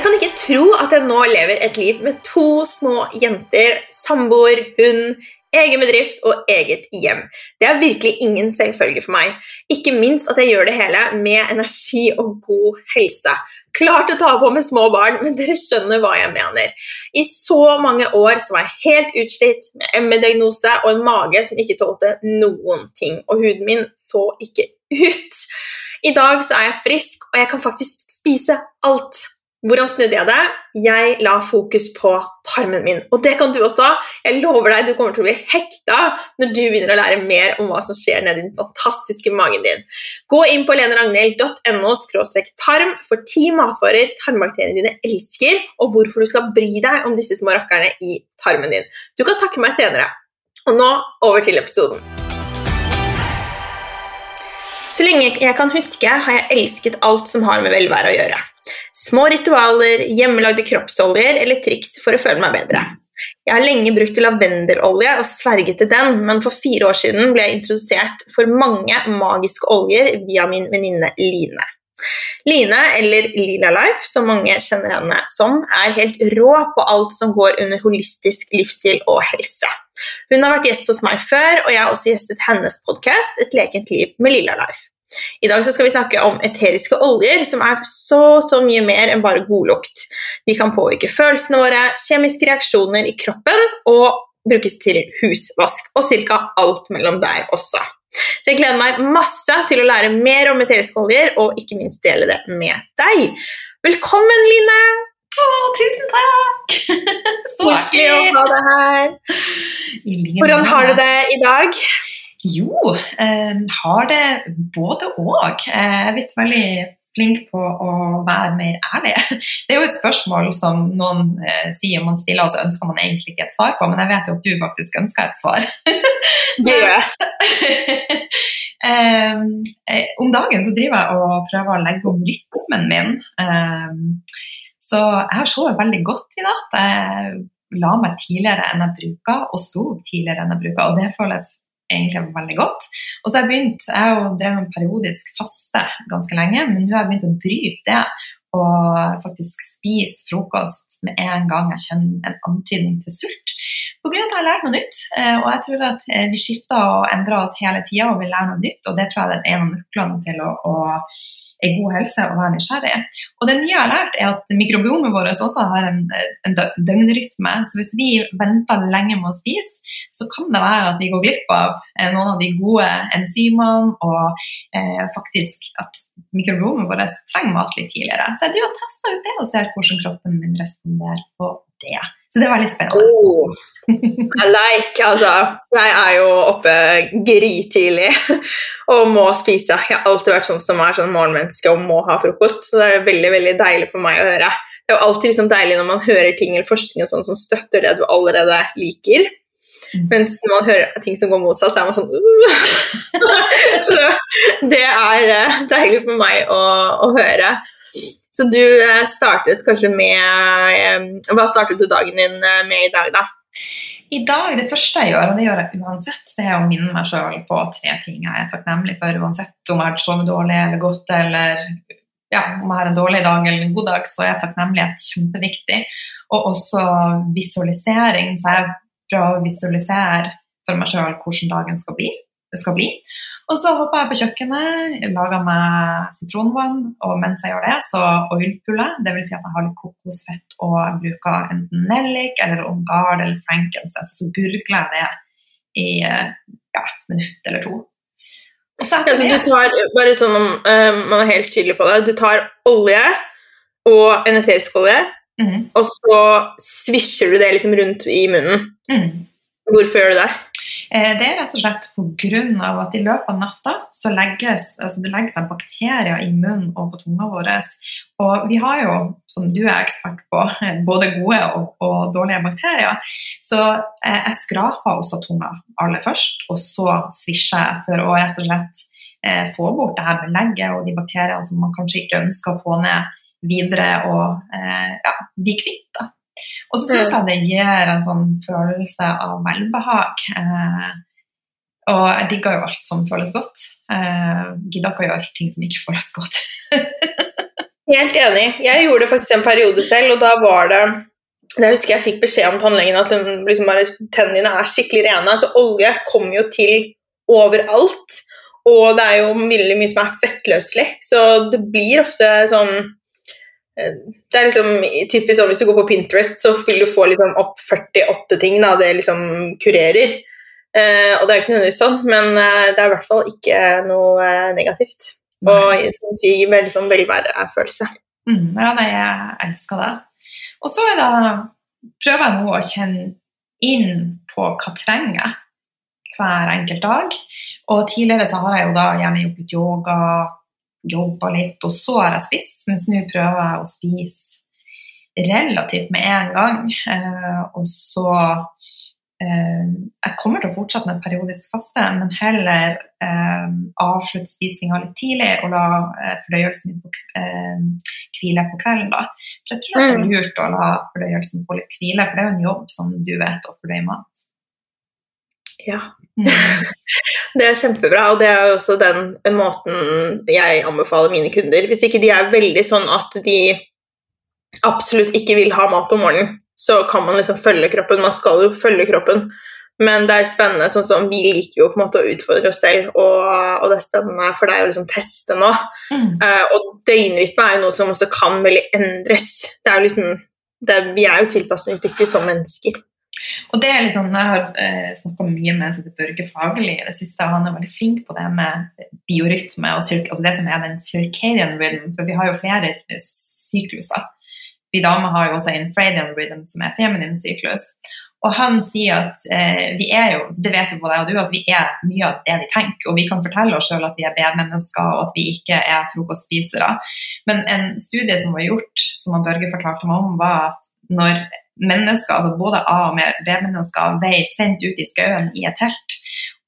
Jeg kan ikke tro at jeg nå lever et liv med to små jenter, samboer, hund, egen bedrift og eget hjem. Det er virkelig ingen selvfølge for meg. Ikke minst at jeg gjør det hele med energi og god helse. Klart å ta på med små barn, men dere skjønner hva jeg mener. I så mange år så var jeg helt utslitt med ME-diagnose og en mage som ikke tålte noen ting, og huden min så ikke ut. I dag så er jeg frisk, og jeg kan faktisk spise alt. Hvordan snudde jeg det? Jeg la fokus på tarmen min. Og det kan du også. Jeg lover deg, du kommer til å bli hekta når du begynner å lære mer om hva som skjer nedi den fantastiske magen din. Gå inn på leneragnhild.no tarm for ti matvarer tarmbakteriene dine elsker, og hvorfor du skal bry deg om disse små rakkerne i tarmen din. Du kan takke meg senere. Og nå over til episoden. Så lenge jeg kan huske, har jeg elsket alt som har med velvære å gjøre. Små ritualer, hjemmelagde kroppsoljer eller triks for å føle meg bedre. Jeg har lenge brukt lavendelolje og sverget til den, men for fire år siden ble jeg introdusert for mange magiske oljer via min venninne Line. Line, eller Lila Life, som mange kjenner henne som, er helt rå på alt som går under holistisk livsstil og helse. Hun har vært gjest hos meg før, og jeg har også gjestet hennes podkast Et lekent liv med Lila Life. I dag skal vi snakke om eteriske oljer, som er så, så mye mer enn bare godlukt. De kan påvirke følelsene våre, kjemiske reaksjoner i kroppen og brukes til husvask og ca. alt mellom der også. Så jeg gleder meg masse til å lære mer om eteriske oljer, og ikke minst dele det med deg. Velkommen, Line! Å, tusen takk! Så Koselig å ha deg her. Hvordan har du det i dag? Jo, eh, har det både og. Eh, jeg er blitt veldig flink på å være mer ærlig. Det er jo et spørsmål som noen eh, sier man stiller, og så ønsker man egentlig ikke et svar på, men jeg vet jo at du faktisk ønsker et svar. Det gjør jeg. um, om dagen så driver jeg og prøver å legge om rytmen min. Um, så jeg har sovet veldig godt i natt. Jeg la meg tidligere enn jeg bruker, og sto tidligere enn jeg bruker, og det føles egentlig veldig godt. Og så har Jeg begynt, jeg har jo drevet med periodisk faste ganske lenge, men nå har jeg begynt å bryte det og faktisk spise frokost med en gang jeg kjenner en antydning til sult. Av at jeg har lært noe nytt. Eh, og jeg tror at eh, Vi skifter og endrer oss hele tida og vil lære noe nytt. og Det tror jeg er en av nøklene til å, å en god helse og være nysgjerrig. Og det nye jeg har lært, er at mikrobiomet vårt også har en, en døgnrytme. Så hvis vi venter lenge med å spise, så kan det være at vi går glipp av eh, noen av de gode enzymene, og eh, faktisk at mikrobiomet vårt trenger mat litt tidligere. Så jeg driver og tester ut det og ser hvordan kroppen min responderer på det. Så det var veldig spennende. Oh. Like, altså. Jeg er jo oppe grytidlig og må spise. Jeg har alltid vært sånn som er sånn morgenmenneske og må ha frokost, så det er veldig veldig deilig for meg å høre. Det er jo alltid liksom deilig når man hører ting eller forskning og sånn som støtter det du allerede liker. Mm. Mens når man hører ting som går motsatt, så er man sånn uh. Så det er eh, deilig for meg å, å høre. Så du eh, startet kanskje med eh, Hva startet du dagen din med i dag, da? I dag, Det første jeg gjør, og det gjør jeg uansett, det er å minne meg sjøl på tre ting jeg er takknemlig for. Uansett om jeg har sovet dårlig eller godt, eller ja, om jeg har en dårlig dag eller en god dag, så er takknemlighet kjempeviktig. Og også visualisering. Så jeg prøver å visualisere for meg sjøl hvordan dagen skal bli skal bli. Og så hopper jeg på kjøkkenet, lager meg sitronvann, og mens jeg gjør det, så oilpuller jeg. Dvs. Si at jeg har litt kokosfett og bruker enten nellik eller ongard eller frankincense. Så gurgler jeg det i ja, et minutt eller to. Og så ja, så du tar, bare sånn om uh, man er helt tydelig på det, du tar olje og en eterisk olje, mm. og så svisjer du det liksom rundt i munnen. Mm. Hvorfor gjør du det? Eh, det er rett og slett pga. at i løpet av natta så legges altså det legger seg bakterier i munnen og på tunga vår. Og vi har jo, som du er ekspert på, både gode og, og dårlige bakterier. Så eh, jeg skraper også tunga aller først, og så svisjer jeg for å rett og slett eh, få bort det her belegget og de bakteriene som man kanskje ikke ønsker å få ned videre og eh, ja, bli kvitt. da. Og så syns jeg det gir en sånn følelse av velbehag. Eh, og jeg digger jo alt som føles godt. Eh, gidder ikke å gjøre ting som ikke føles godt. Helt enig. Jeg gjorde det faktisk en periode selv, og da var det jeg husker jeg fikk beskjed om tannlegen at liksom bare, tennene dine er skikkelig rene. Så olje kommer jo til overalt. Og det er jo veldig mye som er fettløselig, så det blir ofte sånn det er liksom typisk sånn Hvis du går på Pinterest, så vil du få liksom opp 48 ting da, det liksom kurerer. Eh, og det er jo ikke nødvendigvis sånn, men eh, det er i hvert fall ikke noe eh, negativt. Og som sier veldig liksom velværefølelse. Mm, ja, nei, jeg elsker det. Og så er det prøver jeg nå å kjenne inn på hva trenger jeg hver enkelt dag. Og tidligere så har jeg jo da gjerne gjort litt yoga, jobba litt, og så har jeg spist. Mens nå prøver jeg å spise relativt med en gang. Eh, og så eh, Jeg kommer til å fortsette med periodisk faste, men heller eh, avslutte spisinga litt tidlig og la eh, fordøyelsen min eh, hvile på kvelden. da. For jeg tror det er mm. lurt å la fordøyelsen få litt hvile, for det er jo en jobb som du vet å fordøye mat. Ja. Mm. Det er kjempebra, og det er jo også den måten jeg anbefaler mine kunder. Hvis ikke de er veldig sånn at de absolutt ikke vil ha mat om morgenen, så kan man liksom følge kroppen. Man skal jo følge kroppen. Men det er spennende, sånn som vi liker jo på en måte å utfordre oss selv, og, og det er spennende for deg å liksom teste nå. Mm. Uh, og døgnrytme er jo noe som også kan veldig endres. Det er jo liksom, det, vi er jo tilpasningsdyktige som mennesker. Og det er litt sånn, Jeg har eh, snakka mye med Børge Fagerli i det siste. Han er veldig flink på det med biorytme og altså det som er den circadian rhythm. For vi har jo flere sykluser. Vi damer har jo også infradian rhythm, som er feminin syklus. Og han sier at eh, vi er jo, det vet jo både jeg og du, at vi er mye av det vi tenker. Og vi kan fortelle oss sjøl at vi er B-mennesker og at vi ikke er frokostspisere. Men en studie som var gjort, som han Børge fortalte meg om, var at når mennesker, altså både A- og B-mennesker, ble sendt ut i skauen i et telt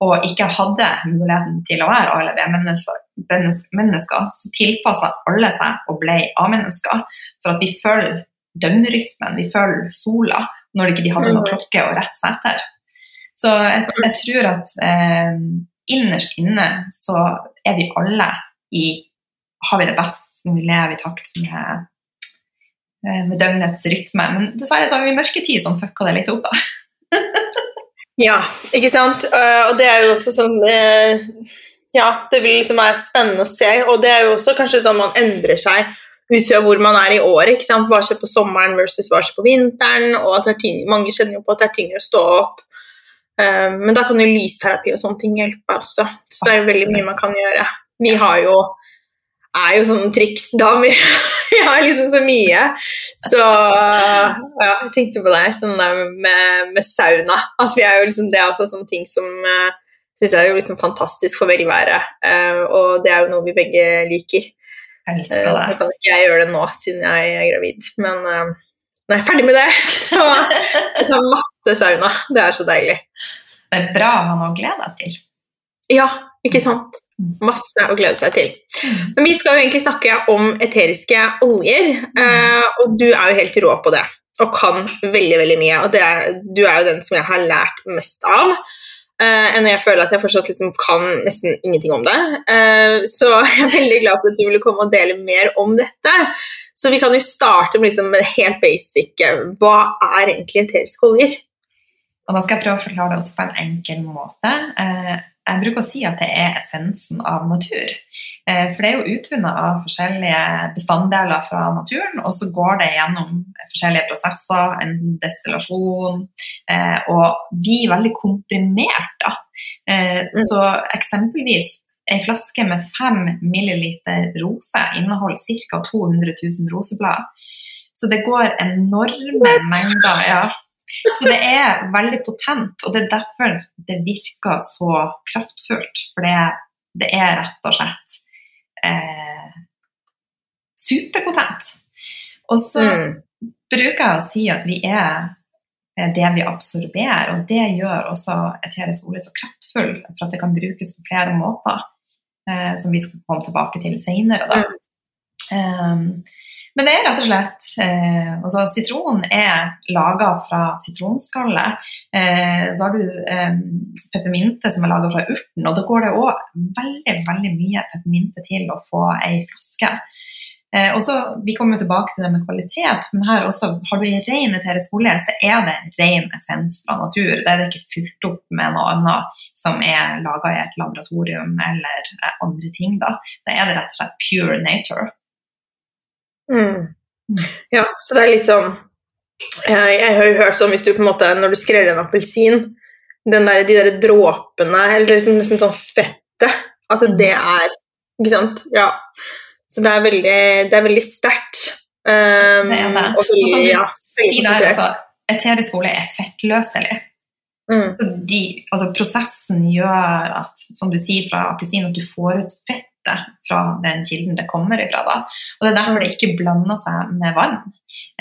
og ikke hadde muligheten til å være A- eller B-mennesker, så tilpassa alle seg og ble A-mennesker. For at vi følger døgnrytmen, vi følger sola når ikke de hadde noen mm. klokke å rette seg etter. Så jeg, jeg tror at eh, innerst inne så er vi alle i Har vi det best vi lever i takt med, med døgnets rytme. Men dessverre så har vi mørketid som fucka det litt opp, da. ja, ikke sant. Uh, og det er jo også sånn uh, Ja, det vil liksom være spennende å se. Og det er jo også kanskje sånn man endrer seg ut fra hvor man er i året. ikke sant? Hva skjer på sommeren versus hva skjer på vinteren. og at ting, Mange kjenner jo på at det er tyngre å stå opp. Men da kan jo lysterapi og sånne ting hjelpe også. Så det er jo veldig mye man kan gjøre. Vi har jo er jo sånne triksdamer. Vi har liksom så mye. Så ja, jeg tenkte på det sånn der med, med, sauna. At vi er jo liksom, det er også sånne ting som uh, eh, syns jeg er jo liksom fantastisk for velvære. Uh, og det er jo noe vi begge liker. Jeg elsker det. Nå kan ikke jeg gjøre det nå siden jeg er gravid, men uh, når jeg er ferdig med det, så jeg tar masse sauna. Det er så deilig. Det er bra å ha noe å glede deg til. Ja, ikke sant? Masse å glede seg til. Men vi skal jo egentlig snakke om eteriske oljer, uh, og du er jo helt rå på det. Og kan veldig, veldig mye. Og det, du er jo den som jeg har lært mest av. Uh, enn jeg føler at jeg fortsatt liksom kan nesten ingenting om det. Uh, så jeg er veldig glad for at du ville komme og dele mer om dette. Så vi kan jo starte med, liksom, helt basic. Hva er egentlig eteriske oljer? Og da skal jeg prøve å forklare det også på en enkel måte. Uh, jeg bruker å si at det er essensen av natur. Eh, for det er jo utvunnet av forskjellige bestanddeler fra naturen, og så går det gjennom forskjellige prosesser, en destillasjon, eh, og de er veldig komprimert, da. Eh, mm. Så eksempelvis en flaske med 5 milliliter rose inneholder ca. 200 000 roseblad. Så det går enorme mengder ja, så det er veldig potent, og det er derfor det virker så kraftfullt. For det, det er rett og slett eh, superpotent. Og så mm. bruker jeg å si at vi er det vi absorberer, og det gjør også eterisk olje så kraftfull for at det kan brukes på flere måter, eh, som vi skal komme tilbake til senere. Mm. Um, men det er rett og slett eh, altså Sitron er laga fra sitronskallet. Eh, så har du eh, peppermynte som er laga fra urten, og da går det òg veldig veldig mye peppermynte til å få ei flaske. Eh, og så, Vi kommer tilbake til det med kvalitet, men her også, har du en ren eterisk olje, så er det en ren essens fra natur. Det er ikke fylt opp med noe annet som er laga i et laboratorium eller eh, andre ting. da. Det er det rett og slett pure nature. Mm. Ja, så det er litt sånn eh, Jeg har jo hørt sånn hvis du på en måte, når du skreller en appelsin den der, De der dråpene, eller liksom nesten sånn fettet, at det er Ikke sant? Ja. Så det er veldig, det er veldig sterkt. Um, det er det. Og veldig, og som du ja, sier der, altså, eterisk olje er fettløselig. Mm. Så de, altså prosessen gjør at, som du sier fra appelsin, at du får ut fettet fra den kilden det kommer ifra. Da. Og Det er derfor det ikke blander seg med vann.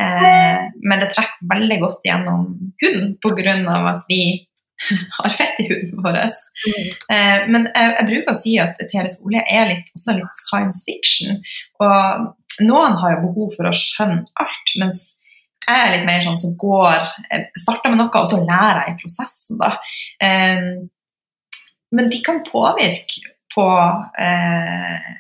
Eh, men det trekker veldig godt gjennom huden pga. at vi har fett i huden vår. Mm. Eh, men jeg, jeg, bruker å si at eterisk olje er litt, også litt science fiction. Og noen har jo behov for å skjønne alt, mens jeg er litt mer sånn som går Starter med noe, og så lærer jeg i prosessen, da. Eh, men de kan påvirke på eh,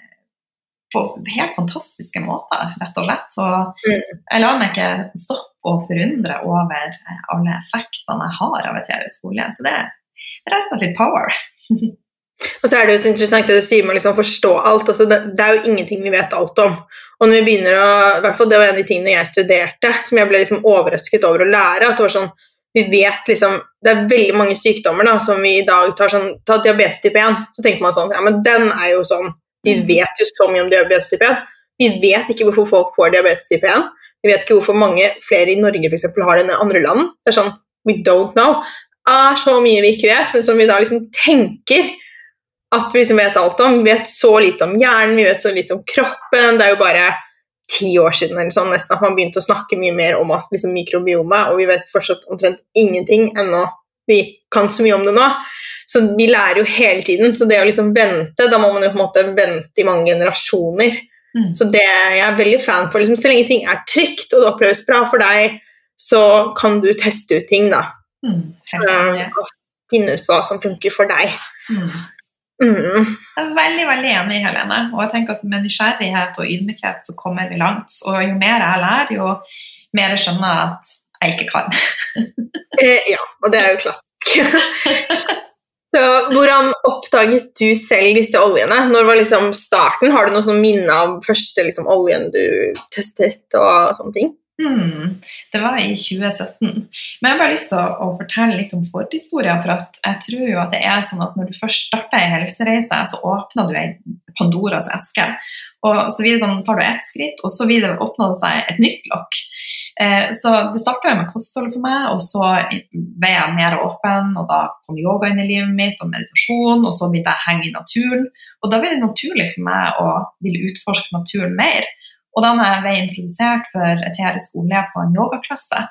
på helt fantastiske måter, rett og slett. Så jeg lar meg ikke stoppe og forundre over alle effektene jeg har av eterisk olje. Så det, det er rett og slett litt power. og så er det jo så interessant det du sier med å liksom forstå alt. Altså det, det, er jo ingenting vi vet alt om. Og når vi begynner å, i hvert fall Det var en av de tingene jeg studerte som jeg ble liksom overrasket over å lære. at det var sånn, vi vet liksom, Det er veldig mange sykdommer da, som vi i dag tar sånn, ta diabetes type 1. Så tenker man sånn Ja, men den er jo sånn Vi vet jo så mye om diabetes type 1. Vi vet ikke hvorfor folk får diabetes type 1. Vi vet ikke hvorfor mange flere i Norge for eksempel, har det enn i andre land. Det er sånn We don't know. Det er så mye vi ikke vet, men som vi da liksom tenker at vi liksom vet alt om. Vi vet så lite om hjernen, vi vet så lite om kroppen. Det er jo bare ti år siden eller sånn, nesten at man begynte å snakke mye mer om liksom, mikrobiomet, og vi vet fortsatt omtrent ingenting ennå. Vi kan så mye om det nå. Så vi lærer jo hele tiden. Så det å liksom vente, da må man jo på en måte vente i mange generasjoner. Mm. Så det jeg er veldig fan for, liksom, så lenge ting er trygt og det oppleves bra for deg, så kan du teste ut ting, da. Mm. Um, og finne ut hva som funker for deg. Mm. Mm. Jeg er veldig veldig enig, Helene. Og jeg tenker at med nysgjerrighet og ydmykhet så kommer vi langt. Og jo mer jeg lærer, jo mer jeg skjønner at jeg ikke kan. Eh, ja, og det er jo klassisk. så Hvordan oppdaget du selv disse oljene? Når var liksom starten? Har du noe sånn minne av første liksom, oljen du testet og sånne ting? Hmm, det var i 2017. Men jeg har bare lyst til å, å fortelle litt om forhistorien. For at jeg tror jo at det er sånn at når du først starter ei helsereise, så åpner du ei Pandoras eske. Og så videre sånn, tar du ett skritt, og så videre åpner det seg et nytt lokk. Eh, så det starta med kosthold for meg, og så ble jeg mer åpen, og da kom yoga inn i livet mitt, og meditasjon, og så begynte jeg å henge i naturen. Og da ble det naturlig for meg å ville utforske naturen mer. Og da jeg ble introdusert for eterisk olje på en yogaklasse,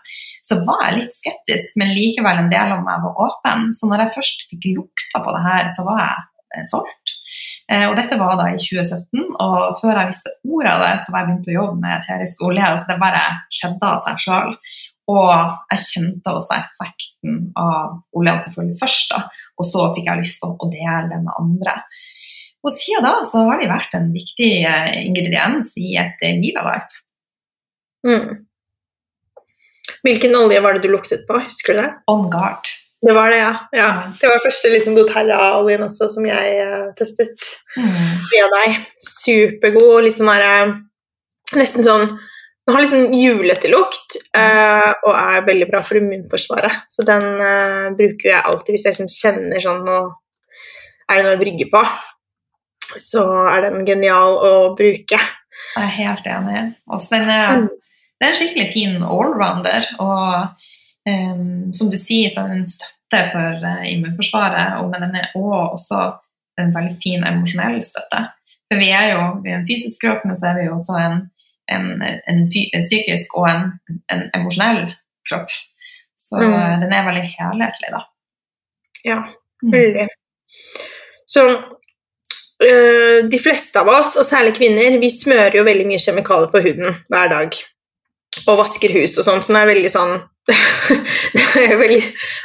så var jeg litt skeptisk, men likevel en del av meg var åpen. Så når jeg først fikk lukta på det her, så var jeg solgt. Eh, og dette var da i 2017, og før jeg visste ordet av det, så var jeg begynt å jobbe med eterisk olje. Så det bare skjedde av seg sjøl. Og jeg kjente også effekten av oljen selvfølgelig først, da. Og så fikk jeg lyst til å dele det med andre. Og siden da så har de vært en viktig eh, ingrediens i et liv av Life. Mm. Hvilken olje var det du luktet på? Husker du det? On guard. Det var det, ja. ja. Det var første liksom, doTERRA-oljen også som jeg uh, testet Mm. via deg. Supergod. Litt sånn der, Nesten sånn Den har liksom julete lukt uh, og er veldig bra for immunforsvaret. Så den uh, bruker jeg alltid hvis jeg liksom kjenner sånn nå er det noe å brygge på. Så er den genial å bruke. Jeg er helt enig. Også den er, Mm. det er en skikkelig fin allrounder. Og um, som du sier, så er den en støtte for uh, immunforsvaret, men den er også, en veldig fin emosjonell støtte. For vi er jo vi er en fysisk kropp, men så er vi jo også en, en, en, en psykisk og en, en emosjonell kropp. Så Mm. eh, den er veldig helhetlig, da. Ja. Mm. Veldig. Så de fleste av oss, og særlig kvinner, vi smører jo veldig mye kjemikalier på huden hver dag. Og vasker hus og sånn, så det er veldig sånn det er veldig,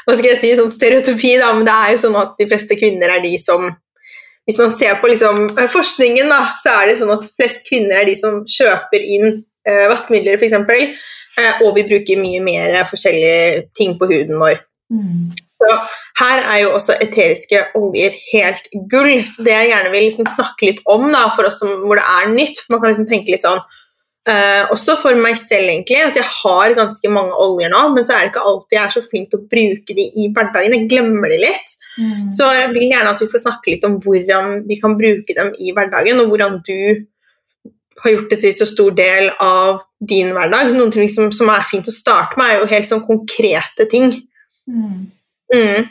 Hva skal jeg si, sånn stereotypi, da, men det er jo sånn at de fleste kvinner er de som hvis man ser på liksom, forskningen, da, så er det sånn at flest kvinner er de som kjøper inn eh, vaskemidler, f.eks. Eh, og vi bruker mye mer forskjellige ting på huden vår. Mm. Så her er jo også eteriske oljer helt gull. Så det jeg gjerne vil liksom snakke litt om da, for oss som, hvor det er nytt for Man kan liksom tenke litt sånn uh, Også for meg selv, egentlig, at jeg har ganske mange oljer nå, men så er det ikke alltid jeg er så flink til å bruke de i hverdagen. Jeg glemmer de litt. Mm. Så jeg vil gjerne at vi skal snakke litt om hvordan vi kan bruke dem i hverdagen, og hvordan du har gjort det til så stor del av din hverdag. Noen ting som, som er fint å starte med, er jo helt sånn konkrete ting. Mm. Mm.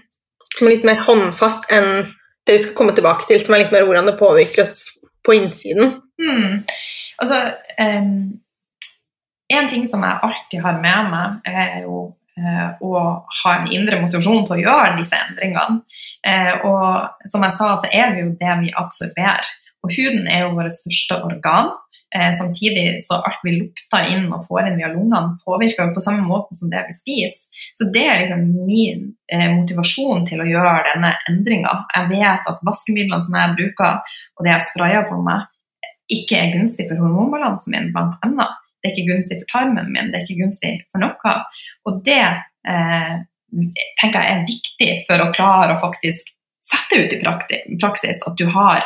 Som er litt mer håndfast enn det vi skal komme tilbake til, som er litt mer hvordan det påvirker oss på innsiden. Mm. Altså, um, en ting som jeg alltid har med meg, er jo uh, å ha en indre motivasjon til å gjøre disse endringene. Uh, og som jeg sa, så er vi jo det vi absorberer. Og huden er jo vårt største organ. Eh, samtidig så alt vi lukter inn og får inn via lungene, påvirker jo på samme måte som det vi spiser. Så det er liksom min eh, motivasjon til å gjøre denne endringa. Jeg vet at vaskemidlene som jeg bruker, og det jeg sprayer på meg, ikke er gunstig for hormonbalansen min, blant annet. Det er ikke gunstig for tarmen min, det er ikke gunstig for noe. Og det eh, tenker jeg er viktig for å klare å faktisk sette ut i praksis at du har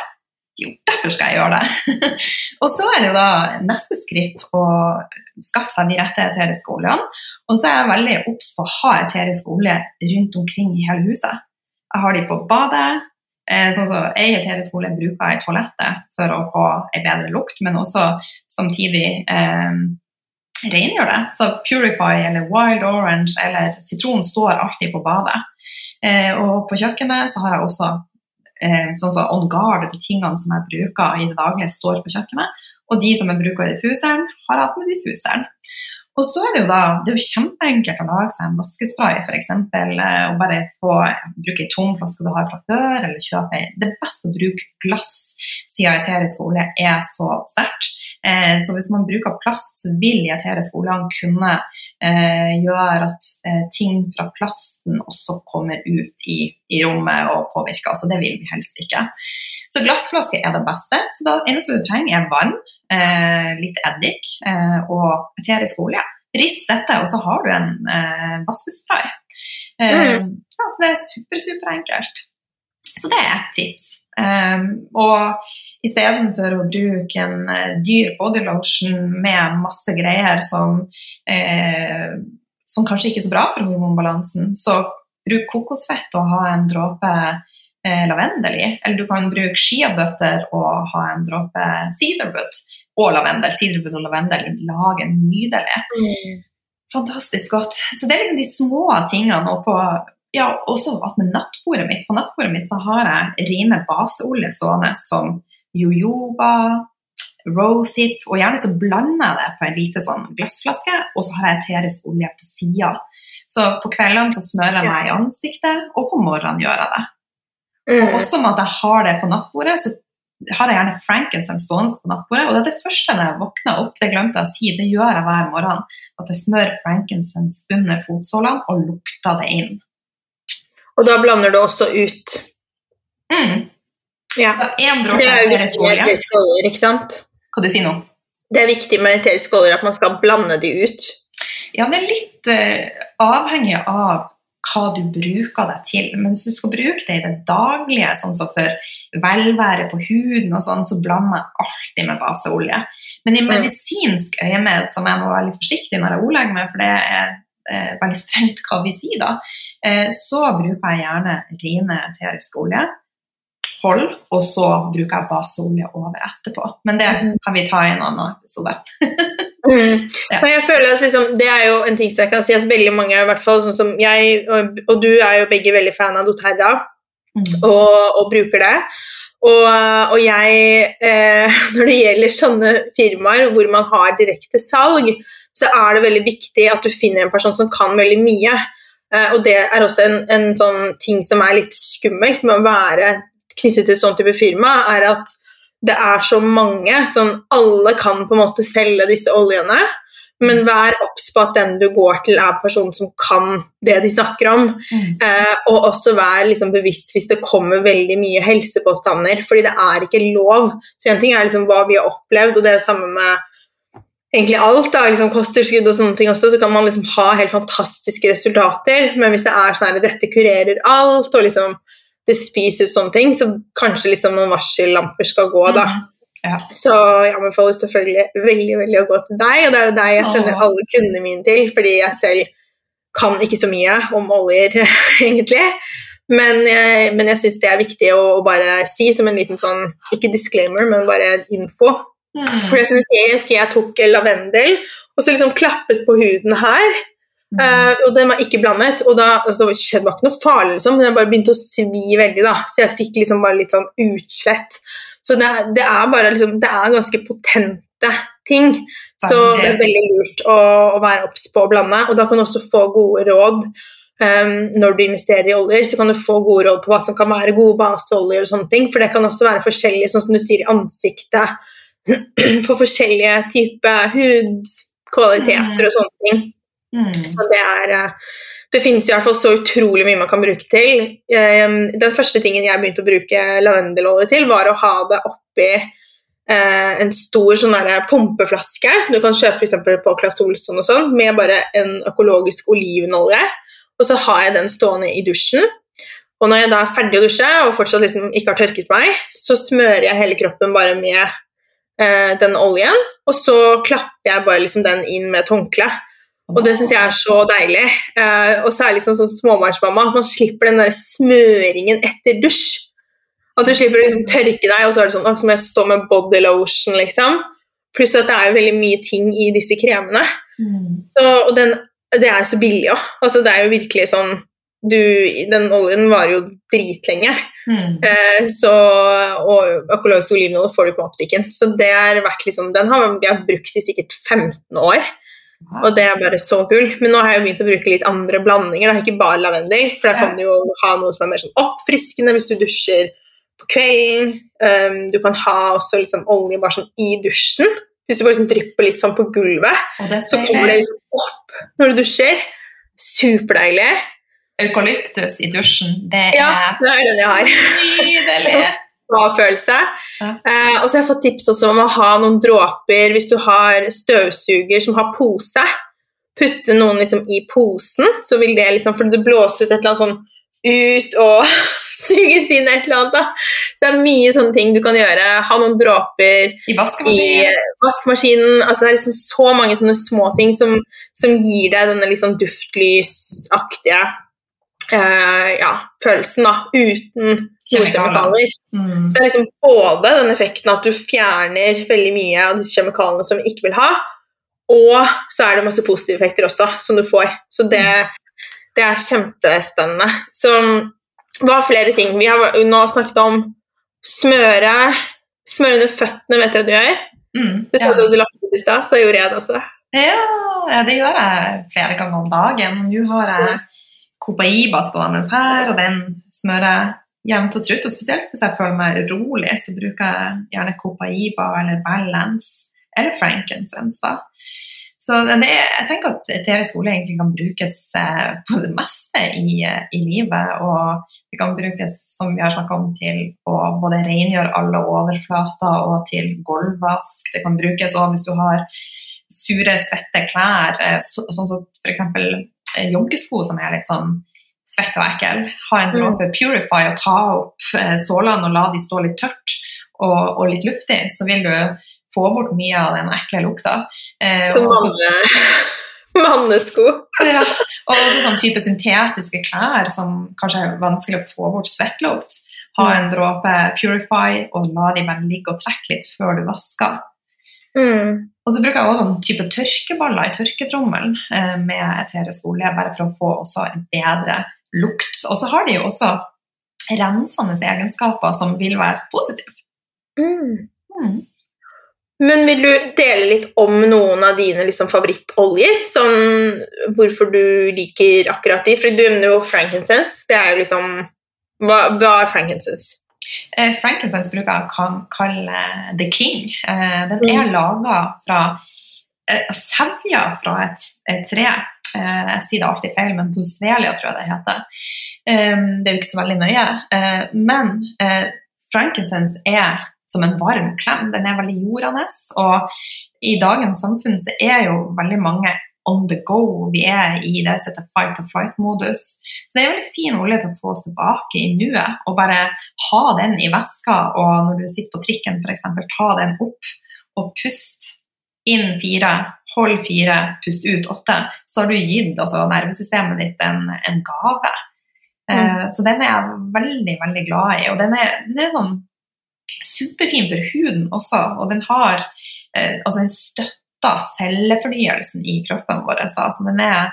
jo, derfor skal jeg gjøre det. og så er det jo da neste skritt å skaffe seg de rette eteriske oljene. Og så er jeg veldig obs på å ha eterisk olje rundt omkring i hele huset. Jeg har de på badet. Eh, sånn så Ei eterisk olje bruker jeg i toalettet for å få en bedre lukt, men også samtidig eh, rengjør det. Så Purify eller Wild Orange eller sitron står alltid på badet. Eh, og på kjøkkenet så har jeg også eh, sånn som On Guard, de tingene som jeg bruker i det daglige, står på kjøkkenet. Og de som jeg bruker i diffuseren, har hatt med diffuseren. Og så er det jo da det er jo kjempeenkelt å lage seg en vaskespray, f.eks. Eh, og bare få bruke ei tom flaske du har fra før, eller kjøpe Det er best å bruke glass, siden eterisk olje er så sterkt. Eh, så hvis man bruker plast, så vil eterisk olje kunne eh, gjøre at eh, ting fra plasten også kommer ut i, i rommet og påvirker. Så det vil vi helst ikke. Så glassflaske er det beste. Så det eneste du trenger, er vann, eh, litt eddik eh, og eterisk olje. Rist dette, og så har du en eh, vaskespray. Mm. Ja, så det er super, superenkelt. Så det er ett tips. Um, og istedenfor å bruke en uh, dyr bodylotion med masse greier som, uh, som kanskje ikke er så bra for hormonbalansen, så bruk kokosfett og ha en dråpe uh, lavendel i. Eller du kan bruke skiabøtter og ha en dråpe siderbutt og lavendel. Siderbutt og lavendel lager nydelig. Mm. Fantastisk godt. Så det er liksom de små tingene. Og på ja, også at med nattbordet mitt. På nattbordet mitt så har jeg rene baseolje stående som jojoba, rosehip, og gjerne så blander jeg det på en lite sånn glassflaske, og så har jeg eterisk olje på sida. Så på kveldene så smører jeg meg i ansiktet, og på morgenen gjør jeg det. Og mm. også med at jeg har det på nattbordet, så har jeg gjerne frankincense stående på nattbordet. Og det er det første når jeg våkner opp, det glemte jeg å si, det gjør jeg hver morgen. At jeg smører frankincense under fotsålene og lukter det inn. Og da blander du også ut. Mm. Ja. Viktig med eteriske oljer, ikke sant? Hva du sier nå? Det er viktig med eteriske oljer at man skal blande de ut. Ja, det er litt uh, avhengig av hva du bruker det til. Men hvis du skal bruke det i det daglige, sånn som for velvære på huden, og sånn, så blander jeg alltid med baseolje. Men i mm. medisinsk øyemed, som jeg må være litt forsiktig når jeg ordlegger meg, for det er veldig strengt hva vi sier da, eh, så bruker jeg gjerne rene eteriske olje. Hold, og så bruker jeg baseolje over etterpå. Men det mm. kan vi ta i en annen episode. mm. ja. jeg føler at liksom, Det er jo en ting som jeg kan si at veldig mange, i hvert fall sånn som jeg og, og, du er jo begge veldig fan av doTERRA mm. og, og, bruker det. Og, og jeg, eh, når det gjelder sånne firmaer hvor man har direkte salg, så er det veldig viktig at du finner en person som kan veldig mye. Uh, og det er også en, en, sånn ting som er litt skummelt med å være knyttet til et sånn type firma, er at det er så mange som alle kan på en måte selge disse oljene. men vær obs på at den du går til, er personen som kan det de snakker om. Mm. Eh, og også vær liksom bevisst hvis det kommer veldig mye helsepåstander, fordi det er ikke lov. Så en ting er liksom hva vi har opplevd, og det er det samme med egentlig alt, da, liksom kosttilskudd og sånne ting også, så kan man liksom ha helt fantastiske resultater, men hvis det er sånn at dette kurerer alt, og liksom det spiser ut sånne ting, så kanskje liksom noen varsellamper skal gå, da. Mm. Ja. Så jeg anbefaler selvfølgelig veldig veldig å gå til deg, og det er jo deg jeg sender Åh. alle kundene mine til, fordi jeg selv kan ikke så mye om oljer, egentlig. Men, jeg- men jeg syns det er viktig å å bare si som en liten sånn, ikke disclaimer, men bare info. Mm. For det som du sier, jeg husker jeg tok lavendel, og så liksom klappet på huden her, Mm. Uh, og den var ikke blandet, og da, altså, det skjedde bare ikke noe farlig, liksom, men jeg bare begynte å svi veldig, da, så jeg fikk liksom bare litt sånn utslett. Så det, det er bare liksom, det er ganske potente ting, så det er veldig lurt å, å være obs på å blande, og da kan du også få gode råd um, når du investerer i oljer, så kan du få gode råd på hva som kan være gode baseoljer og sånne ting, for det kan også være forskjellig, sånn som du sier, i ansiktet, for forskjellige typer hudkvaliteter og sånne ting. Mm. Så det er eh, Det finnes i hvert fall så utrolig mye man kan bruke til. Eh, Den første tingen jeg begynte å bruke lavendelolje til, var å ha det oppi eh, en stor sånn pumpeflaske som du kan kjøpe for på Claes Olsson og sånn, med bare en økologisk olivenolje. Og så har jeg den stående i dusjen. Og når jeg da er ferdig å dusje og fortsatt liksom ikke har tørket meg, så smører jeg hele kroppen bare med eh, den oljen, og så klapper jeg bare liksom den inn med et håndkle. Og det syns jeg er så deilig. Eh, og særlig sånn som småbarnsmamma, at man slipper den der smøringen etter dusj. At du slipper å liksom tørke deg, og så er det sånn at som jeg står med body lotion, liksom. Pluss at det er veldig mye ting i disse kremene. Mm. Så, og den, det er jo så billig òg. Altså, det er jo virkelig sånn du, Den oljen varer jo dritlenge. Mm. Eh, så, og økologisk olivenolje får du på optikken. Så det er vært liksom, den har jeg brukt i sikkert 15 år. Og det er bare så gull. Men nå har jeg begynt å bruke litt andre blandinger. Da. Ikke bare lavendel, for da kan du jo ha noe som er mer sånn oppfriskende hvis du dusjer på kvelden. Um, du kan ha også liksom olje bare sånn i dusjen. Hvis du bare liksom drypper litt sånn på gulvet, så kommer det liksom opp når du dusjer. Superdeilig. Eukalyptus i dusjen, det Ja, er det er den jeg har. nydelig. Bra følelse. Ja. Eh, og så har jeg fått tips også om å ha noen dråper hvis du har støvsuger som har pose. Putte noen liksom i posen, så vil det liksom For det blåses et eller annet sånn ut og suges inn et eller annet. da. Så det er mye sånne ting du kan gjøre. Ha noen dråper I i vaskemaskinen. I vaskemaskinen. Altså, det er liksom så mange sånne små ting som, som gir deg denne liksom duftlysaktige eh, ja, følelsen, da, uten Kjemikalier. Mm. Så det er liksom både den effekten at du fjerner veldig mye av disse kjemikaliene som vi ikke vil ha, og så er det masse positive effekter også som du får. Så det, det er kjempespennende. Så hva er flere ting? Vi har nå snakket om smøre. Smøre under føttene vet jeg du gjør. Mm. Det sa Ja. du du lagt ut i stad, så gjorde jeg det også. Ja, ja, det gjør jeg flere ganger om dagen. Nå har jeg Copaiba stående her, og den smører jeg jevnt og trutt. Og spesielt hvis jeg føler meg rolig, så bruker jeg gjerne Copaiba eller Balance eller Frankincense. da. Så det jeg tenker at eterisk olje egentlig kan brukes eh, på det meste i, eh, i livet. Og det kan brukes, som vi har snakka om, til å både rengjøre alle overflater og til gulvvask. Det kan brukes også hvis du har sure, svette klær, eh, så, sånn som f.eks. joggesko som er litt sånn svett og ekkel. Ha en Mm. dråpe Purify og ta opp eh, sålene og la de stå litt tørt og, og litt luftig, så vil du få bort mye av den ekle lukta. Eh, mannesko. ja. Og også sånn type syntetiske klær som kanskje er vanskelig å få bort svettlukt. Ha en dråpe Purify og la de bare ligge og trekke litt før du vasker. Mm. Og så bruker jeg også sånn type tørkeballer i tørketrommelen eh, med eterisk olje, bare for å få også en bedre lukt. Og så har de jo også rensende egenskaper som vil være positive. Mm. Mm. Men vil du dele litt om noen av dine liksom, favorittoljer? Sånn hvorfor du liker akkurat de? For du nevner jo frankincense. Det er jo liksom Hva, hva er frankincense? Eh, frankincense bruker jeg kan- kalle the king. Eh, den Mm. er laga fra eh, sevja fra et, et tre. Jeg sier det alltid feil, men bosvelia tror jeg det heter. Det er jo ikke så veldig nøye. Men frankincense er som en varm klem. Den er veldig jordende. Og i dagens samfunn så er jo veldig mange on the go. Vi er i det som heter fight or flight-modus. Så det er en veldig fin olje til å få oss tilbake i nuet. Og bare ha den i veska, og når du sitter på trikken f.eks., ta den opp og pust inn fire, hold fire, pust ut åtte. Så har du gitt altså, nervesystemet ditt en, en gave. Eh, mm. så den er jeg veldig, veldig glad i. Og den er, den er sånn superfin for huden også, og den har eh, altså den støtter cellefornyelsen i kroppen vår. Da. Så den er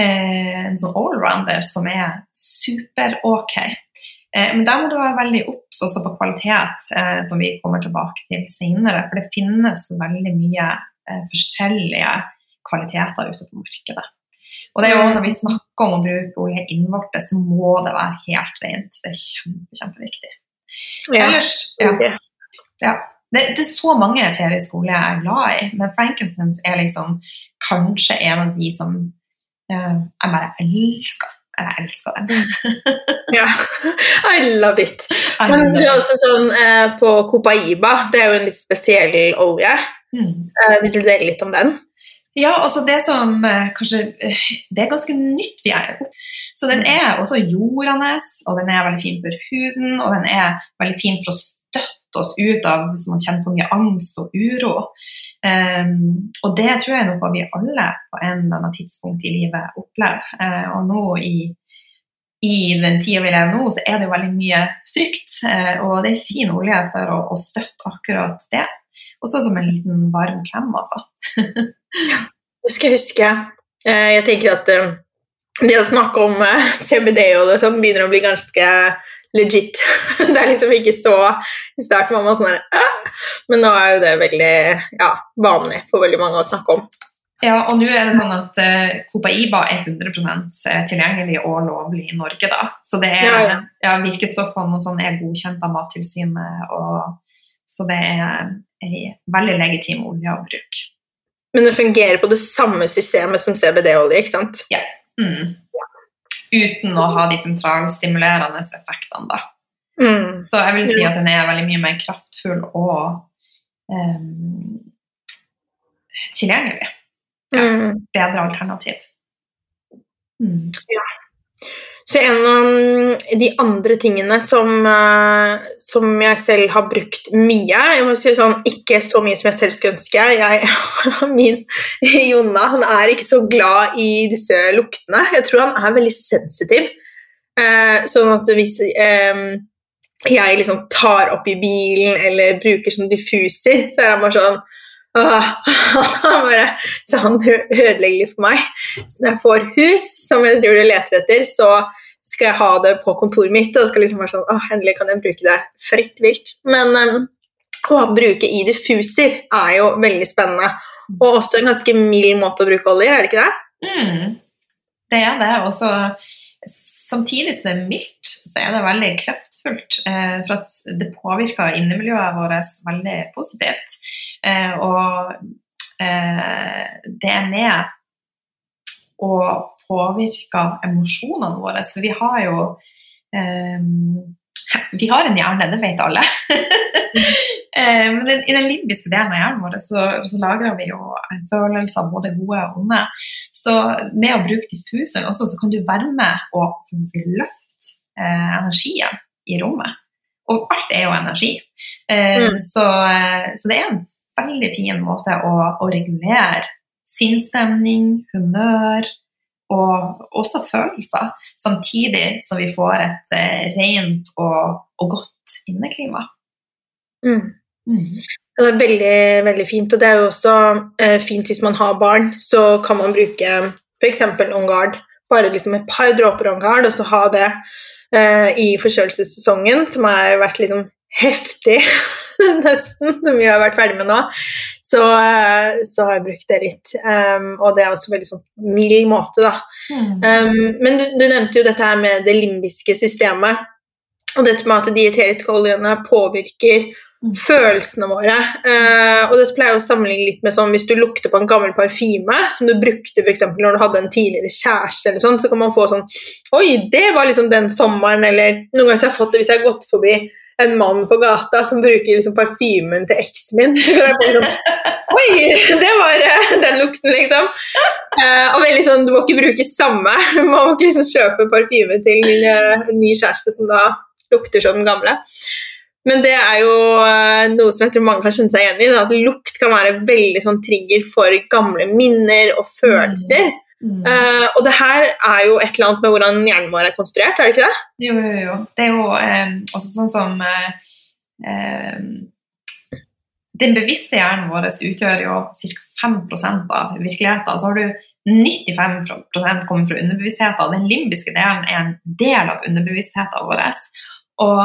eh, en sånn allrounder som er super-ok. Eh, men der må du være veldig obs også på kvalitet, eh, som vi kommer tilbake til senere. For det finnes veldig mye forskjellige kvaliteter ute på markedet. Og det er jo Når vi snakker om å bruke olje innvortes, så må det være helt rent. Det er kjempe, kjempeviktig. Ja. Ellers, ja. ja. Det, det, er så mange etter i skole jeg er glad i, men frankincense er liksom kanskje en av de som uh, jeg bare elsker. Jeg elsker den. ja, I love it. Men du er også sånn uh, på Copaiba, det er jo en litt spesiell olje. Mm. Uh, vil du dele litt om den? Ja, altså det som kanskje Det er ganske nytt vi er Så den er også jordende, og den er veldig fin for huden, og den er veldig fin for å støtte oss ut av hvis man kjenner på mye angst og uro. Um, og det tror jeg er noe vi alle på en eller annen tidspunkt i livet opplever. Uh, og nå i, i den tida vi lever nå, så er det veldig mye frykt. Uh, og det er fin olje for å, å støtte akkurat det. Også som en liten varm klem, altså. det skal jeg huske. Uh, jeg tenker at det å snakke om CBD og det sånn begynner å bli ganske legit. Det er liksom ikke så I starten var man sånn her Men nå er jo det veldig ja, vanlig for veldig mange å snakke om. Ja, og nå er det sånn at uh, Copaiba er 100 eh, tilgjengelig og lovlig i Norge, da. Så det er, ja, ja. virkestoffene og sånn er godkjent av Mattilsynet, og så det er ei veldig legitim olje å bruke. Men det fungerer på det samme systemet som CBD-olje, ikke sant? Ja. Mm uten å ha de sentralstimulerende effektene. Da. Mm. Så jeg vil si at den er veldig mye mer kraftfull og um, tilgjengelig. Ja, mm. Bedre alternativ. Mm. Ja. Så en av de andre tingene som, uh, som, jeg selv har brukt mye jeg må si sånn, Ikke så mye som jeg selv skulle ønske. Jeg, min Jonna han er ikke så glad i disse luktene. Jeg tror han er veldig sensitiv. Uh, sånn at hvis jeg liksom tar opp i bilen eller bruker sånn diffuser, så er han bare sånn bare, så han ødelegger litt for meg. Så når jeg får hus, som jeg driver og leter etter, så skal jeg ha det på kontoret mitt. Og skal liksom være sånn, åh, endelig kan jeg bruke det fritt vilt. Men um, å bruke i diffuser er jo veldig spennende. Og også en ganske mild måte å bruke oljer, er det ikke det? Mm, det er det. Og samtidig som det er mildt, så er det veldig kraftfullt. Eh, for at det påvirker innemiljøet vårt veldig positivt. Eh, og eh, det er med å påvirke emosjonene våre. For vi har jo vi har en hjerne, det vet alle. Men i den limbiske delen av hjernen vår så, så lagrer vi jo følelser, både gode og onde. Så med å bruke diffuseren også, så kan du være med og løfte eh, energien i rommet. Og alt er jo energi. Eh, mm. så, eh, så, det er en veldig fin måte å, å regulere sinnsstemning, humør og også følelser. Samtidig som vi får et eh, rent og, og, godt inneklima. Mm. Mm. Det er veldig, veldig fint. Og det er jo også eh, fint hvis man har barn, så kan man bruke f.eks. Ongard. Bare liksom et par dråper Ongard, og så ha det eh, i forkjølelsessesongen, som har vært liksom heftig nesten, som vi har vært ferdig med nå. Så, eh, så, har jeg brukt det litt. Um, og det er også veldig sånn mild måte, da. Mm. Um, men du, du, nevnte jo dette her med det limbiske systemet. Og dette med at de eteriske oljene påvirker Mm. følelsene våre. Uh, og dette pleier jeg å sammenligne litt med sånn hvis du lukter på en gammel parfyme som du brukte for eksempel når du hadde en tidligere kjæreste, eller sånn, så kan man få sånn Oi, det var liksom den sommeren, eller noen ganger har jeg fått det hvis jeg har gått forbi en mann på gata som bruker liksom parfymen til eksen min. Så kan jeg få liksom Oi, det var eh, den lukten, liksom. Eh, og veldig sånn, Du må ikke bruke samme. Du må ikke liksom kjøpe parfyme til eh, en ny kjæreste som da lukter som den gamle. Men det er jo eh, noe som jeg tror mange kan kjenne seg igjen i. da, At lukt kan være veldig sånn trigger for gamle minner og følelser. Mm. Eh, og det her er jo et eller annet med hvordan hjernen vår er konstruert, er det ikke det? Jo, jo, jo. Det er jo eh, også sånn som eh, eh, Den bevisste hjernen vår utgjør jo ca. 5 av virkeligheten. Så har du 95 kommer fra underbevisstheten, og den limbiske delen er en del av underbevisstheten vår. Og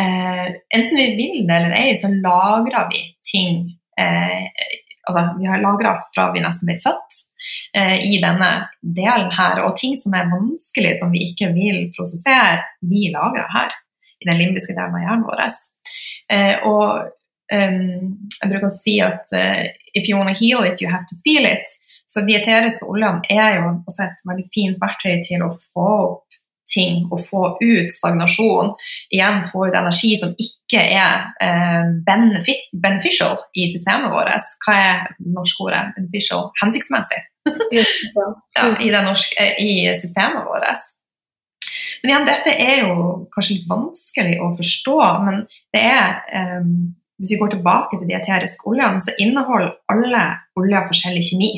eh, enten vi vil det eller ei, så lagrer vi ting eh, Altså, vi har lagra fra vi nesten ble født i denne delen her. Og ting som er vanskelig, som vi ikke vil prosessere, vi lagrer her. I den limbiske delen av hjernen vår. Eh, og um, jeg bruker å si at uh, if you want to heal it, you have to feel it. Så dieteriske oljene er jo også et veldig fint verktøy til å få opp ting og få ut stagnasjon. Igjen få ut energi som ikke er eh, benefit, beneficial i systemet vårt. Hva er det norske ordet? Beneficial? Hensiktsmessig ja, i, det norske, eh, i systemet vårt. Men igjen, dette er jo kanskje litt vanskelig å forstå, men det er eh, Hvis vi går tilbake til de eteriske oljene, så inneholder alle oljer forskjellig kjemi.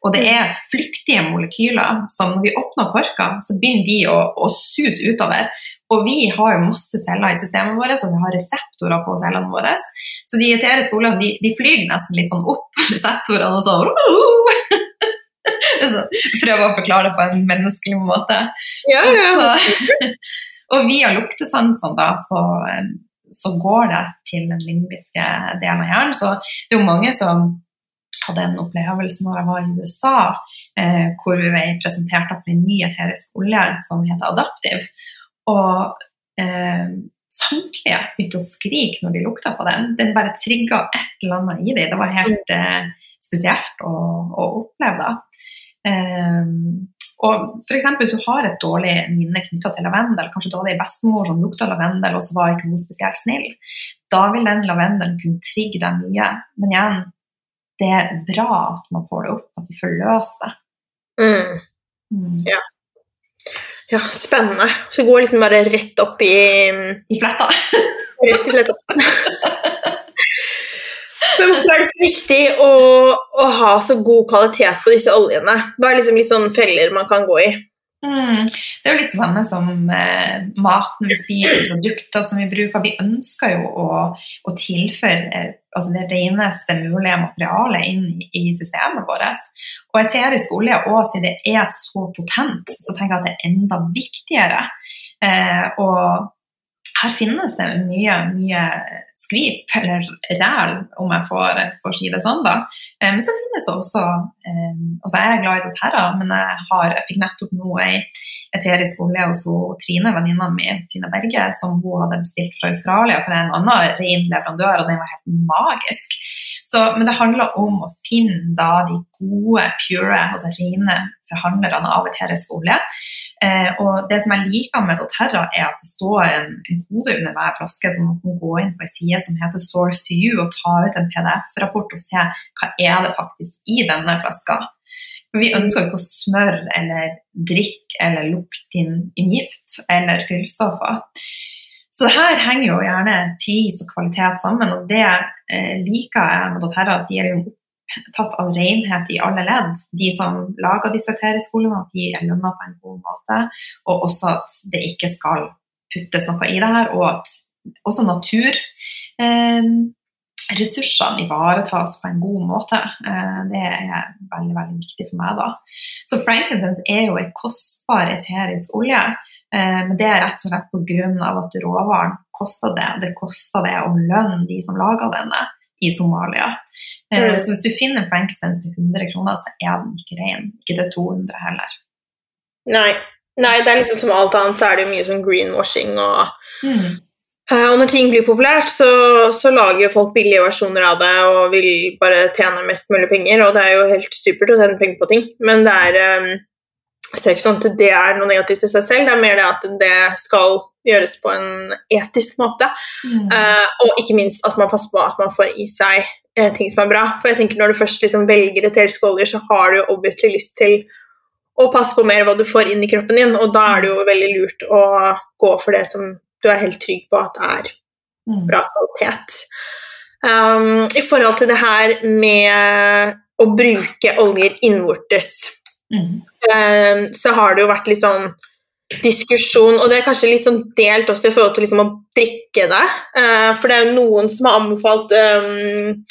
Og det er flyktige molekyler som når vi åpner korka, så begynner de å, å suse utover. Og vi har jo masse celler i systemet vårt, og vi har reseptorer på cellene våre. Så de eteriske oljene de, de flyr nesten litt sånn opp reseptorene og sånn Prøve å forklare det på en menneskelig måte. Ja, ja. Og, og via luktesansene da, så, så går det til den limbiske delen av hjernen. Så det er jo mange som hadde en opplevelse når jeg var i USA, eh, hvor vi ble presentert for en ny eterisk olje som heter Adaptive. Og eh, samtlige begynte å skrike når de lukta på den. Den bare trigga et eller annet i dem. Det var helt eh, spesielt å, å oppleve. da. Eh, og eksempel, Hvis du har et dårlig minne knytta til lavendel, kanskje du hadde ei bestemor som lukta lavendel, og så var ikke hun spesielt snill, da vil den lavendelen kunne trigge deg mye. Men igjen, det er bra at man får det opp, at vi får løst det. Mm. Mm. Ja. ja. spennende. Så går liksom bare rett opp i I fletta. rett i fletta. Men hvorfor er det så viktig å, å, ha så god kvalitet på disse oljene? Hva er liksom litt sånn feller man kan gå i? Mm. Det er jo litt det samme som eh, maten vi spiser, produkter som vi bruker. Vi ønsker jo å, å tilføre altså det reneste mulige materialet inn i systemet vårt. Og eterisk olje, også siden det er så potent, så tenker jeg at det er enda viktigere. Eh, og her finnes det mye, mye skvip, eller ræl, om jeg får, får, si det sånn. da. Eh, men så finnes det også eh, altså Jeg er glad i doTERRA, men jeg, har, jeg fikk nettopp nå ei eterisk olje hos Trine, venninna mi, Trine Berge, som hun hadde bestilt fra Australia for en annen ren leverandør, og den var helt magisk. Så, men det handler om å finne da de gode, pure, altså rene forhandlerne av eterisk olje. Eh, og det som jeg liker med doTERRA, er at det står en, en kode under hver flaske, så man kan gå inn på en side som heter Source to you, og ta ut en PDF-rapport og se hva er det faktisk i denne flaska. For Vi ønsker ikke å smøre eller drikke eller lukte inn, inn gift eller fyllstoffer. Så her henger jo gjerne pris og kvalitet sammen, og det eh, liker jeg med doTERRA, at de er jo tatt av renhet i alle ledd. De som lager disse skolene, at de er lønna på en god måte. Og også at det ikke skal puttes noe i det her, og at også naturressursene eh, ivaretas på en god måte. Eh, det er veldig veldig viktig for meg. da. Så frankincense er jo en kostbar eterisk olje. Eh, men det er rett og slett pga. at råvaren koster det. Det koster det om lønn de som lager denne i Somalia. Eh, mm. Så hvis du finner frankincense til 100 kroner, så er den ikke ren. Ikke til 200 heller. Nei. Nei, det er liksom som alt annet, så er det mye sånn greenwashing og mm. Eh, og når ting blir populært, så, så lager folk billige versjoner av det og vil bare tjene mest mulig penger, og det er jo helt supert å tjene penger på ting, men det er um, så er ikke sånn at det er noe negativt i seg selv, det er mer det at det skal gjøres på en etisk måte. Mm. Uh, og ikke minst at man passer på at man får i seg uh, ting som er bra. For jeg tenker når du først liksom velger et skåler, så har du obviously lyst til å passe på mer hva du får inn i kroppen din, og da er det jo veldig lurt å gå for det som du er helt trygg på at det er mm. bra kvalitet. Um, I forhold til det her med å bruke oljer innvortes, mm. um, så har det jo vært litt sånn diskusjon, og det er kanskje litt sånn delt også i forhold til liksom å drikke det. Uh, for det er jo noen som har anbefalt um,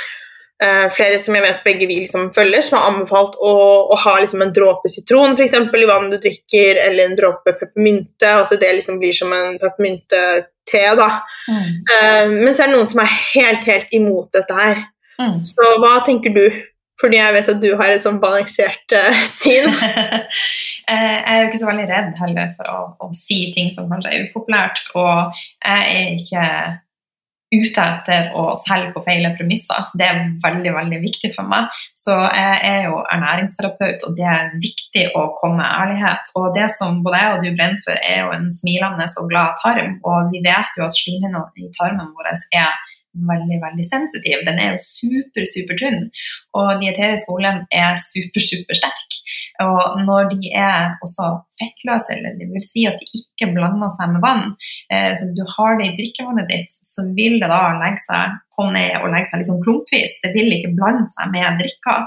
Uh, flere som jeg vet begge vi liksom følger, som har anbefalt å, å ha liksom en dråpe sitron for eksempel, i vannet du drikker, eller en dråpe peppermynte, og at det liksom blir som en peppermynte-te. da. Mm. Men så er det noen som er helt, helt imot dette her. Mm. Så hva tenker du? Fordi jeg vet at du har et sånn balansert uh, syn. jeg er jo ikke så veldig redd heller for å, å si ting som kanskje er upopulært, og jeg er ikke ute etter å selge på feile premisser. Det er veldig veldig viktig for meg. Så jeg er jo ernæringsterapeut, og det er viktig å komme med ærlighet. Og det som både jeg og du brenner for, er jo en smilende og glad tarm. Og vi vet jo at slimhinnene i tarmen vår er veldig veldig sensitiv. Den er jo super, super tynn, og dieterisk volum er super, super sterk. Og når de er også fettløse, eller det vil si at de ikke blander seg med vann, eh, så du har det i drikkevannet ditt, så vil det da legge seg komme ned og legge seg liksom klumpvis. Det vil ikke blande seg med drikka.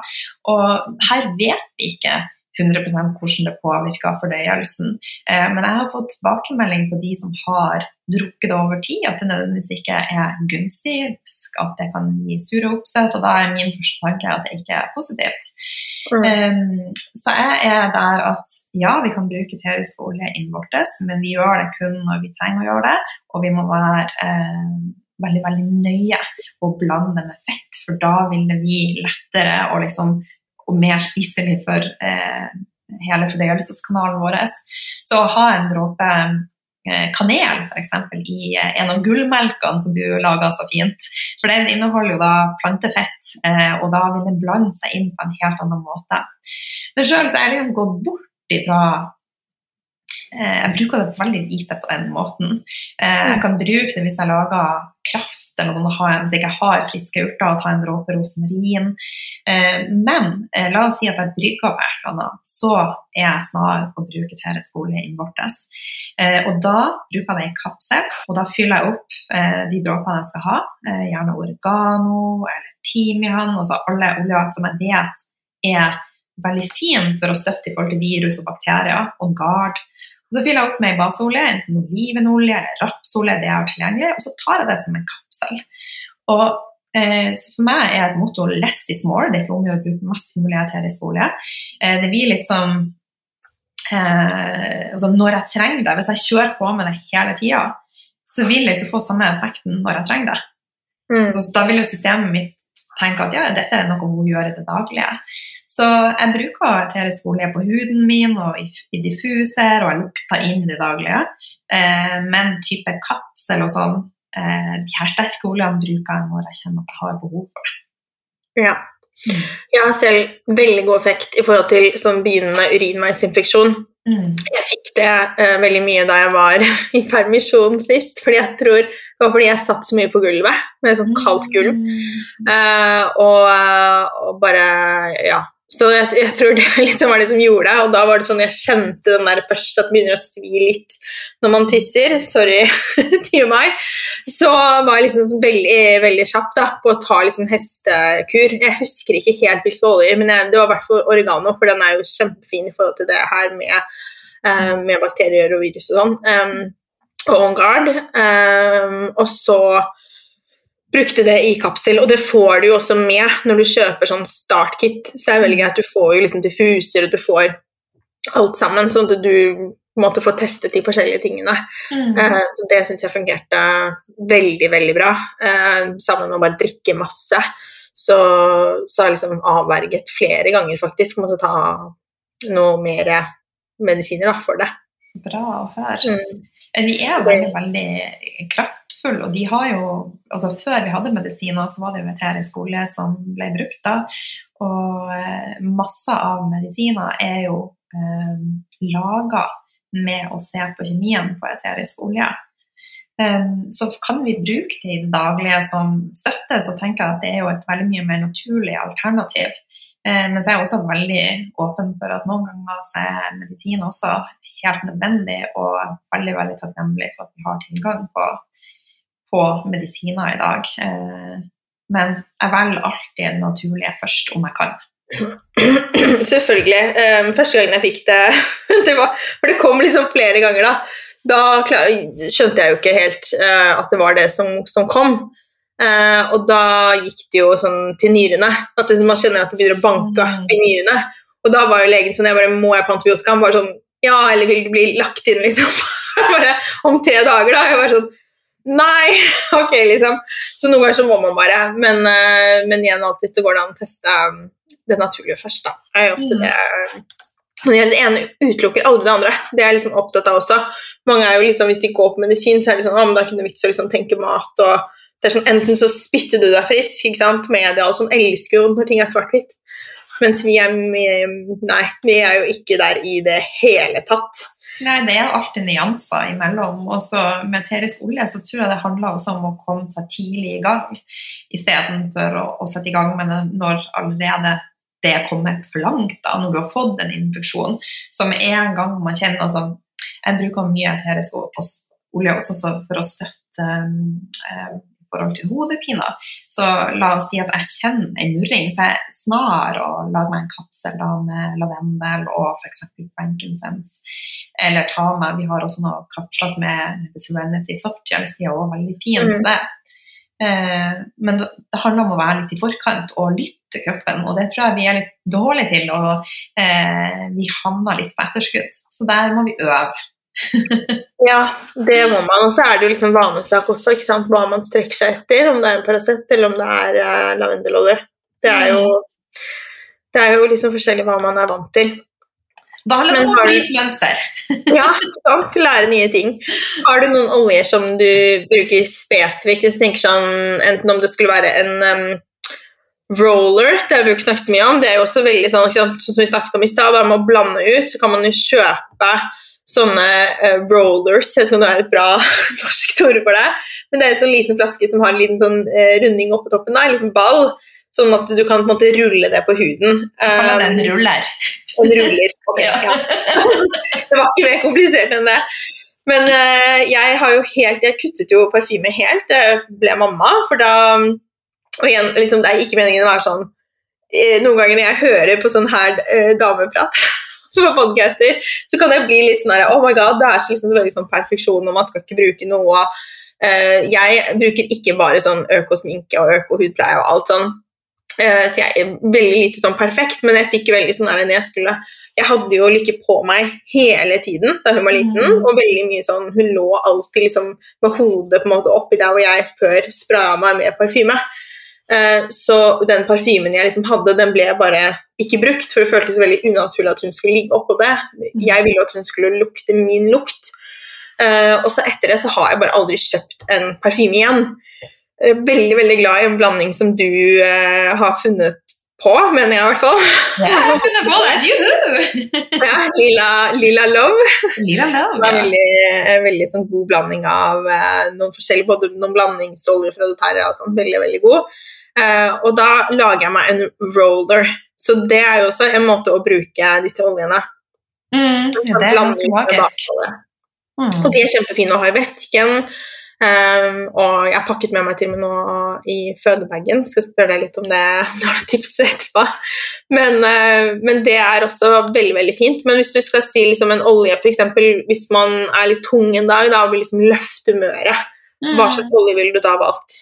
Og her vet vi ikke 100% hvordan det påvirker fordøyelsen. Eh, men jeg har fått tilbakemelding på de som har drukket det over tid, at det nødvendigvis ikke er gunstig, at det kan gi sure oppstøt. Og da er min første tanke at det ikke er positivt. Mm. Um, så jeg er der at ja, vi kan bruke terisk olje innvortes, men vi gjør det kun når vi trenger å gjøre det, og vi må være eh, veldig veldig nøye og blande med fett, for da vil det bli lettere å liksom og mer spiselig for eh, hele fordøyelseskanalen vår. Så å ha en dråpe eh, kanel f.eks. i eh, en av gullmelkene som du lager så fint. For den inneholder jo da plantefett, eh, og da vil den blande seg inn på en helt annen måte. Men sjøl er jeg liksom gått bort ifra eh, jeg bruker det veldig lite på den måten. Jeg kan bruke det hvis jeg lager kraft eller noe sånt, hvis jeg ikke har friske urter, ta en dråpe rosmarin. Eh, men eh, la oss si at jeg brygger på annet, så er jeg snar på å bruke tereskole innvortes. Eh, og da bruker jeg det i kapsel, og da fyller jeg opp de dråpene jeg skal ha. gjerne oregano eller timian, altså alle oljer som jeg vet er veldig fin for å støtte i forhold til virus og bakterier, og gard. Og så fyller jeg opp med baseolje, enten olivenolje eller rapsolje, det jeg har tilgjengelig, og så tar jeg det som en kapsel. Og eh, For meg er et motto 'less is more'. Det er ikke om å bruke mest mulig eterisk i Eh, det blir litt eh, altså Når jeg trenger det, hvis jeg kjører på med det hele tida, så vil jeg ikke få samme effekten når jeg trenger det. Mm. Altså, da vil jo systemet mitt tenke at ja, dette er noe hun gjør i det daglige. Så jeg bruker eterisk olje på huden min og i, i diffuser, og jeg lukter inn det daglige. Eh, men type kapsel og sånn, eh, de her sterke oljene bruker jeg når jeg kjenner at jeg har behov for det. Ja. Jeg har selv veldig god effekt i forhold til sånn begynnende urinveisinfeksjon. Mm. Jeg fikk det uh, veldig mye da jeg var i permisjon sist, fordi jeg tror det var fordi jeg satt så mye på gulvet med sånn kaldt gulv. Uh, og, og, bare Ja, så jeg, jeg, tror det liksom var det som gjorde det. Og da var det sånn jeg kjente den der først at det begynner å svi litt når man tisser. Sorry til meg. Så var jeg liksom veldig, veldig kjapp da, på å ta liksom hestekur. Jeg husker ikke helt hvilke oljer, men jeg, det var i hvert fall oregano, for den er jo kjempefin i forhold til det her med, uh, med bakterier og virus og sånn. Um, og on guard. Um, og så brukte det i kapsel, og det får du jo også med når du kjøper sånn startkit. Så det er veldig greit. Du får jo liksom diffuser, og du får alt sammen, sånn at du måtte få testet de forskjellige tingene. Mm. Uh, så det syns jeg fungerte veldig, veldig bra. Uh, sammen med å bare drikke masse. Så, så har jeg liksom avverget flere ganger, faktisk. Måtte ta noe mer medisiner da, for det. Bra å høre. Mm. De er veldig, veldig kraft praktfull. Og de har jo altså Før vi hadde medisiner, så var det jo eterisk olje som ble brukt da. Og eh, masse av medisiner er jo eh, laga med å se på kjemien på eterisk olje. Um, så kan vi bruke det i det daglige som støtte, så tenker jeg at det er jo et veldig mye mer naturlig alternativ. Uh, men så er jeg også veldig åpen for at noen ganger så er medisin også helt nødvendig, og veldig veldig takknemlig for at vi har tilgang på, på medisiner i dag. Uh, men jeg velger alltid det naturlige først, om jeg kan. Selvfølgelig. Um, første gangen jeg fikk det, det var, For det kom liksom flere ganger, da. Da skjønte jeg jo ikke helt uh, at det var det som, som kom. Uh, og da gikk det jo sånn til nyrene. At det, man kjenner at det begynner å banke mm. i nyrene. Og da var jo legen sånn jeg bare, Må jeg på antibiotika? Han bare sånn Ja, eller vil du bli lagt inn, liksom? bare om tre dager, da. Jeg var sånn Nei, ok, liksom. Så noen ganger så må man bare. Men, uh, men igjen, alltid hvis det går an å teste um, det naturlige først, da. Jeg er ofte mm. det det ene utelukker aldri det andre. Det er jeg liksom opptatt av også. Mange er jo liksom, Hvis de går på medisin, så er det sånn at da noe vits å liksom tenke mat. og det er sånn, Enten så spytter du deg frisk, ikke sant? media og sånn elsker jo når ting er svart-hvitt. Mens vi er, nei, vi er jo ikke der i det hele tatt. Nei, det er alltid nyanser imellom. Også med eterisk olje så tror jeg det handler også om å komme seg tidlig i gang, istedenfor å, å sette i gang med det når allerede det er kommet for langt, da, når du har fått en infeksjon. Så med en gang man kjenner altså, Jeg bruker mye eterisk olje også for å støtte um, forhold til hodepiner. Så la oss si at jeg kjenner en murring, så jeg snar og lager meg en kapsel da, med lavendel og f.eks. frankincense. Eller ta med Vi har også noen kapsler som er Serenity Softgels, de er også veldig fine på mm. det. Eh, men det, handler om å være litt i forkant og lytte til kroppen, og det tror jeg vi er litt dårlige til. Og eh, vi havner litt på etterskudd, så der må vi øve. Ja, det må man. Og så er det jo liksom vanesak også, ikke sant? hva man strekker seg etter. Om det er en Paracet eller om det er uh, lavendelolje. Det er jo det er jo liksom forskjellig hva man er vant til. Da handler det om å bryte mønster. ja, sant. Lære nye ting. Har du noen oljer som du bruker spesifikt? Hvis du tenker sånn, Enten om det skulle være en um, roller, det har vi ikke snakket så mye om. Det er jo også veldig sånn, som vi snakket om i stad, med å blande ut, så kan man jo kjøpe sånne uh, rollers. Jeg vet ikke om det er et bra norsk ord for det. Men det er en sånn liten flaske som har en liten sånn, uh, runding oppå toppen, da, en liten ball. Sånn at du kan på en måte rulle det på huden. Um, den ruller. Den ruller. Okay, ja. det var ikke mer komplisert enn det. Men uh, jeg har jo helt Jeg kuttet jo parfyme helt. Jeg ble mamma. For da Og igjen, liksom, det er ikke meningen å være sånn Noen ganger når jeg hører på sånn her dameprat på podcaster, så kan jeg bli litt sånn her Oh my god, det er så liksom veldig sånn perfeksjon, og man skal ikke bruke noe. Uh, jeg bruker ikke bare sånn økosminke og økohudpleie og alt sånn. Uh, så jeg er veldig lite sånn perfekt, men jeg fikk veldig sånn der når jeg skulle Jeg hadde jo Lykke på meg hele tiden da hun var liten, mm. og veldig mye sånn Hun lå alltid liksom med hodet på en måte oppi der hvor jeg før spraya meg med parfyme. Uh, så den parfymen jeg liksom hadde, den ble bare ikke brukt, for det føltes veldig unaturlig at hun skulle ligge oppå det. Mm. Jeg ville at hun skulle lukte min lukt. Uh, og så etter det så har jeg bare aldri kjøpt en parfyme igjen. Uh, veldig veldig glad i en blanding som du uh, har funnet på, mener jeg i hvert fall. Ja, jeg har funnet på det! Juhu! ja, lila, lila Love. Lila Love, Det er veldig, veldig sånn god blanding av noen forskjellige, både noen blandingsoljer fra doTERRA og sånn. Veldig, veldig god. og da lager jeg meg en roller så det er jo også en måte å bruke disse oljene mm, det er ganske magisk. Mm. Og de er kjempefine å ha i vesken. Um, og jeg har pakket med meg til og med nå i fødebagen. Skal spørre deg litt om det når du tipser etterpå. Men, uh, men, det er også veldig veldig fint. Men hvis du skal si liksom en olje, f.eks. hvis man er litt tung en dag da, og vil liksom løfte humøret, mm. hva slags olje ville du da valgt?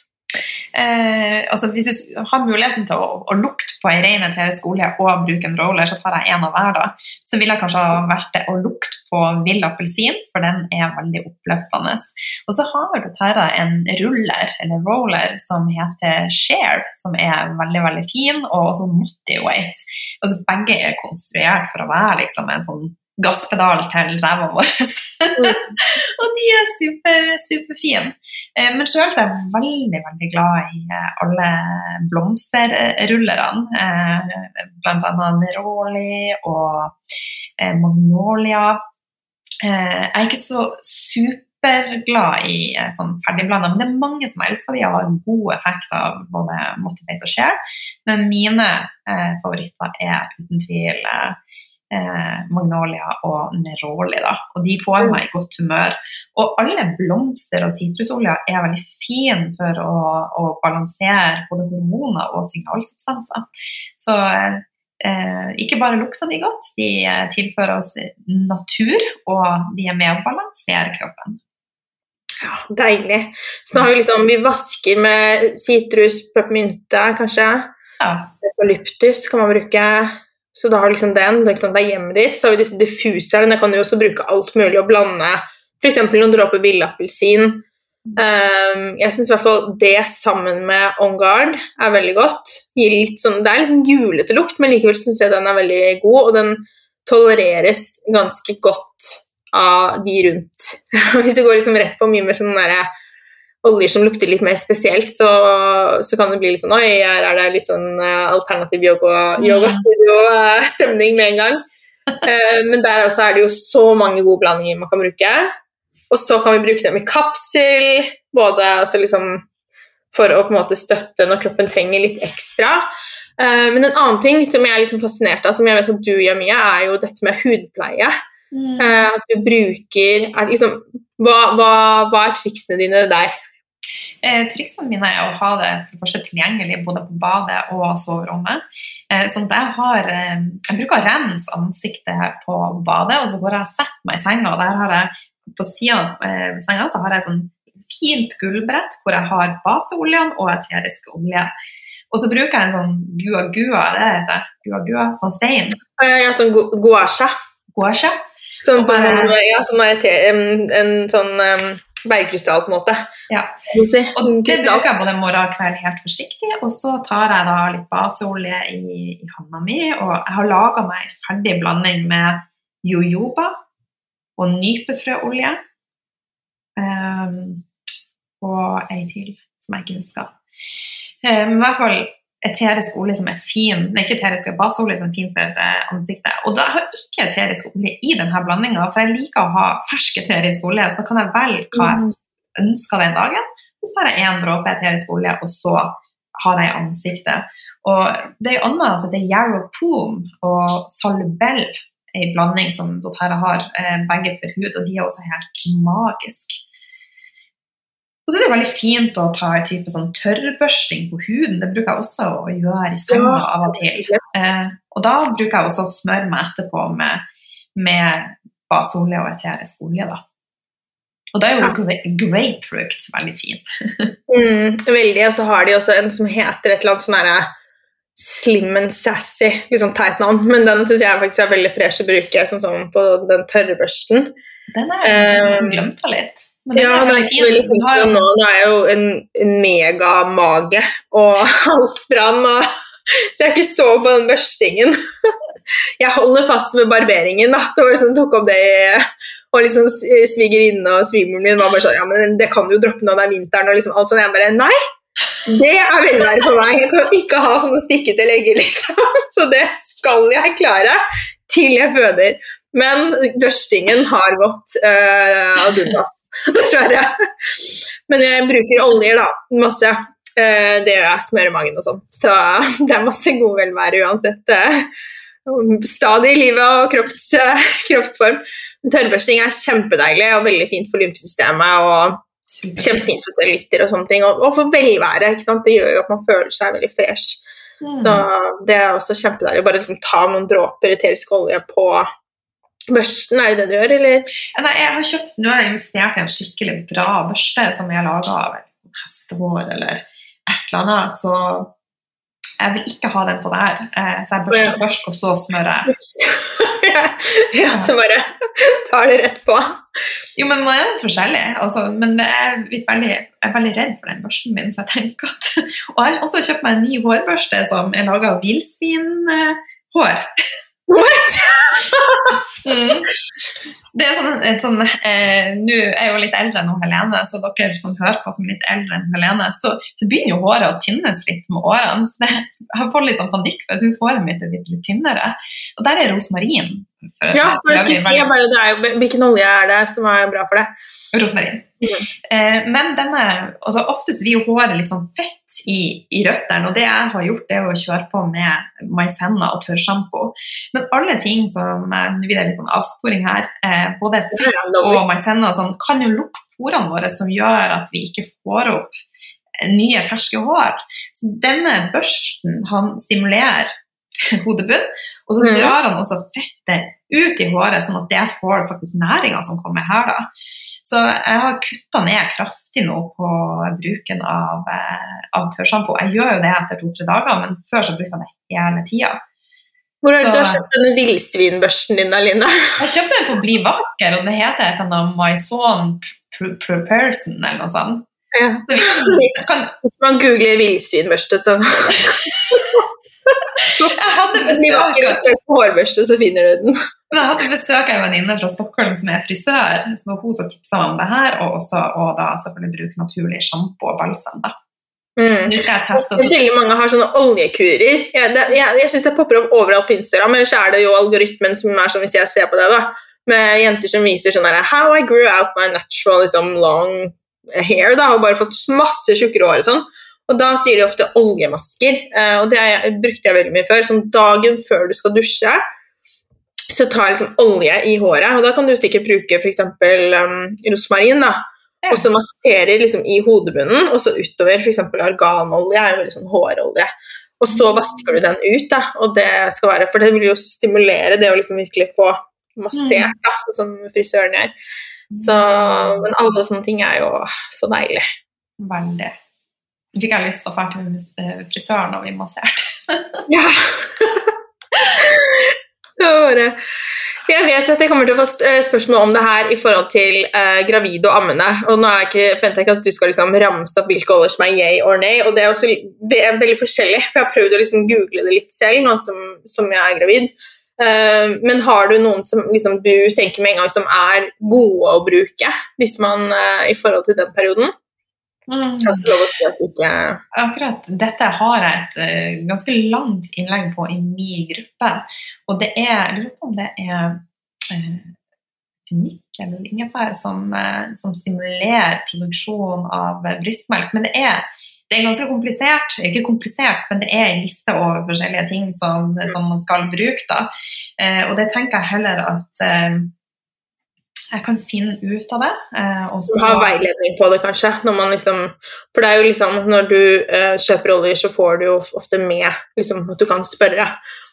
Eh, altså Hvis du har muligheten til å, å lukte på en ren til skole og bruke en roller, så tar jeg en av hver. da. Så vil jeg kanskje ha vært det å lukte på vill appelsin, for den er veldig oppløftende. Og så har du Terra en ruller, eller roller, som heter Share, som er veldig veldig fin, og også Weight. Altså, begge er konstruert for å være liksom en sånn gasspedal til ræva vår. og de er super, superfine. Eh, men sjøl er jeg veldig veldig glad i eh, alle blomsterrullerne. Eh, Bl.a. Neroli og eh, Magnolia. Eh, jeg er ikke så superglad i sånn ferdigblanda, men det er mange som elsker de og har god effekt av både Motivate og Share. Men mine eh, favoritter er uten tvil eh, eh, Magnolia og Neroli. Da. Og de får meg i godt humør. Og alle blomster og sitrusoljer er veldig fine for å, å, balansere både hormoner og signalsubstanser. Så eh, ikke bare lukter de godt, de eh, tilfører oss natur, og de er med å balansere kroppen. Ja, Deilig. Så nå har vi liksom Vi vasker med sitrus, peppermynte, kanskje. Ja. Eukalyptus kan man bruke. Så da har du liksom den, det er hjemmet ditt. Så har vi disse diffuserne, der kan du også bruke alt mulig og blande f.eks. noen dråper villappelsin. Um, jeg syns i hvert fall det sammen med On Guard er veldig godt. Sånn, det er liksom julete lukt, men likevel syns jeg den er veldig god, og den tolereres ganske godt av de rundt. Hvis du går liksom rett på mye mer sånn derre oljer som lukter litt mer spesielt, så, så, kan det bli litt sånn Oi, her er det litt sånn uh, alternativ yogastudio-stemning med en gang. Uh, men der også er det jo så mange gode blandinger man kan bruke. Og så kan vi bruke dem i kapsel, både altså liksom, for å på en måte støtte når kroppen trenger litt ekstra. Uh, men en annen ting som jeg er liksom fascinert av, som jeg vet at du gjør mye, er jo dette med hudpleie. Mm. at du bruker er liksom, hva, hva, hva er triksene dine der? Eh, triksene mine er å ha det for det første tilgjengelig både på badet og soverommet. Eh, sånn at jeg, har, eh, jeg bruker å rense ansiktet på badet, og så går jeg og setter meg i senga. og der har jeg På sida av eh, senga så har jeg sånn fint gullbrett hvor jeg har baseoljene og eteriske olje. Og så bruker jeg en sånn gua-gua, det heter gua-gua, sånn stein. Ja, sånn guasha. Guasha. Sånn, sånn, ja, sånn en, en sånn um, bergkrystall, på en måte. Ja. Og det bruker jeg både morgen og kveld helt forsiktig. Og så tar jeg da litt baseolje i, i handa mi, og jeg har laga meg en ferdig blanding med jojoba og nypefrøolje. Um, og ei til som jeg ikke husker. Um, I hvert fall eterisk olje som er fin, nei, ikke eterisk baseolje som er fin for uh, ansiktet. Og da har jeg ikke eterisk olje i denne blandinga, for jeg liker å ha fersk eterisk olje. Så kan jeg velge hva jeg mm. ønsker den dagen. Så tar jeg én dråpe eterisk olje, og så har jeg i ansiktet. Og det er jo annet, altså det er Yarrow Poom og Salubell, en blanding som doTERRA har, eh, begge for hud, og de er også helt magiske. Og så er det veldig fint å ta en type sånn tørrbørsting på huden. Det bruker jeg også å gjøre i senga ja. av og til. Eh, og da bruker jeg også å smøre meg etterpå med, med baseolje og eterisk olje. da. Og da er jo ja. grapefrukt veldig fin. mm, veldig. Og så har de også en som heter et eller annet sånn herre Slim and sassy, liksom teit navn, men den syns jeg faktisk er veldig fresh å bruke sånn som på den tørre børsten. Den er jeg um, glemt litt. Ja, det er ikke veldig fint nå. Nå er jeg jo en, en megamage og halsbrann, og, så jeg er ikke så på den børstingen. Jeg holder fast med barberingen, da. Det var liksom tok opp det og liksom svigerinne og svigermoren min var bare sånn Ja, men det kan du jo droppe nå det er vinteren, og liksom alt sånt. Jeg bare Nei! Det er velvære for meg. Jeg kan ikke ha sånne stikkete legger, liksom. Så det skal jeg klare til jeg føder. Men børstingen har gått uh, ad undas, dessverre. Men jeg bruker oljer, da. Masse. Uh, det gjør jeg. Smører magen og sånn. Så det er masse god velvære uansett uh, stadie i livet og kropps, kroppsform. Tørrbørsting er kjempedeilig og veldig fint for lymfesystemet. og Kjempefint for cellulitter og sånne ting. Og, og for velvære. Det gjør jo at man føler seg veldig fresh. Mm. Så det er også kjempedeilig. Bare liksom ta noen dråper eterisk olje på børsten, er det det du gjør, eller? Nei, jeg har kjøpt, Nå har jeg investert i en skikkelig bra børste som jeg har laga av hestehår eller et eller annet. Så jeg vil ikke ha den på det her. Eh, så jeg børster ja. først, og så smører jeg. ja, så bare tar det rett på. Jo, men man er forskjellig. Altså, men jeg er, veldig, jeg er veldig redd for den børsten min, så jeg tenker at Og jeg har også kjøpt meg en ny hårbørste som er laga av villsvinhår. What? Mm. Det er sånn, et sånn eh, Nå er jeg jo litt eldre enn Helene, så dere som hører på som er litt eldre enn Helene, så, så begynner jo håret å tynnes litt med årene. Så det, jeg får litt sånn panikk, for jeg syns håret mitt er litt, litt tynnere. Og der er rosmarin. For, Ja, for jeg skulle si, bare, det er jo, hvilken olje er det som er bra for det? Rosmarin. Eh, men denne, altså oftest blir jo håret litt sånn fett i, i røttene, og det jeg har gjort, det er å kjøre på med maisenna og tørrsjampo. Men alle ting som eh, Nå blir det litt sånn avsporing her. Eh, både fett og maisenna sånn, kan jo lukke porene våre, som gjør at vi ikke får opp nye, ferske hår. Så denne børsten han stimulerer hodebunn, og så Mhm. drar han også fettet ut i håret, sånn at det får faktisk næringa som kommer her. da. Så jeg har kutta ned kraftig nå på bruken av, eh, av tørrsjampo. Jeg gjør jo det etter to-tre dager, men før så brukte jeg det hele tida. Hvor Så- du har kjøpt denne villsvinbørsten din, Aline? Jeg kjøpte den på Bli vakker, og det heter et eller Maison Person eller noe sånt. Ja. Så vi kan, kan, Hvis man googler villsvinbørste, så jeg hadde besøk hårbørste, så finner du den. Men jeg hadde besøk av en venninne fra Stockholm som er frisør. Så hun som tipsa meg om det her, og også og da selvfølgelig bruke naturlig sjampo og balsam. da. Mm. Nå skal jeg teste tror Veldig mange har sånne oljekurer. Jeg, det, jeg, jeg syns det popper opp overalt på Instagram, ellers er det jo algoritmen som er sånn hvis jeg ser på det, da, med jenter som viser sånn her How I grew out my natural liksom, long hair, da, og bare fått masse tjukkere hår og sånn. Og da sier de ofte oljemasker, eh, og det brukte jeg veldig mye før. Sånn dagen før du skal dusje, så tar jeg liksom olje i håret, og da kan du sikkert bruke f.eks. Um, rosmarin, da. Ja. Og så masserer liksom i hodebunnen, og så utover f.eks. arganolje er jo veldig sånn hårolje. Og så vasker du den ut, da, og det skal være, for det vil jo stimulere det å liksom virkelig få massert, da, sånn som frisøren gjør. Så, men alle sånne ting er jo så deilig. Veldig. Fikk jeg lyst til å dra til eh, frisøren og bli massert. Ja. Det jeg vet at jeg kommer til å få eh, spørsmål om det her i forhold til eh, gravide og ammende. Og nå er jeg ikke, forventer jeg ikke at du skal liksom ramse opp hvilke oljer som er yay or nay. Og det er også ve veldig forskjellig, for jeg har prøvd å liksom google det litt selv nå som, som jeg er gravid. Eh, men har du noen som liksom, du tenker med en gang som er gode å bruke hvis man, eh, i forhold til den perioden? Jeg skal lov å si at ikke Akkurat dette har jeg et uh, ganske langt innlegg på i min gruppe. Og det er Jeg lurer på om det er uh, eller ingefær som, uh, som stimulerer produksjon av brystmelk. Men det er, det er ganske komplisert. Ikke komplisert, men det er en liste over forskjellige ting som, som man skal bruke. da. Og det tenker jeg heller at jeg kan finne ut av det. eh, og Du så- har veiledning på det, kanskje. Når man liksom, for det er jo liksom, når du eh, kjøper oljer, så får du jo ofte med liksom, at du kan spørre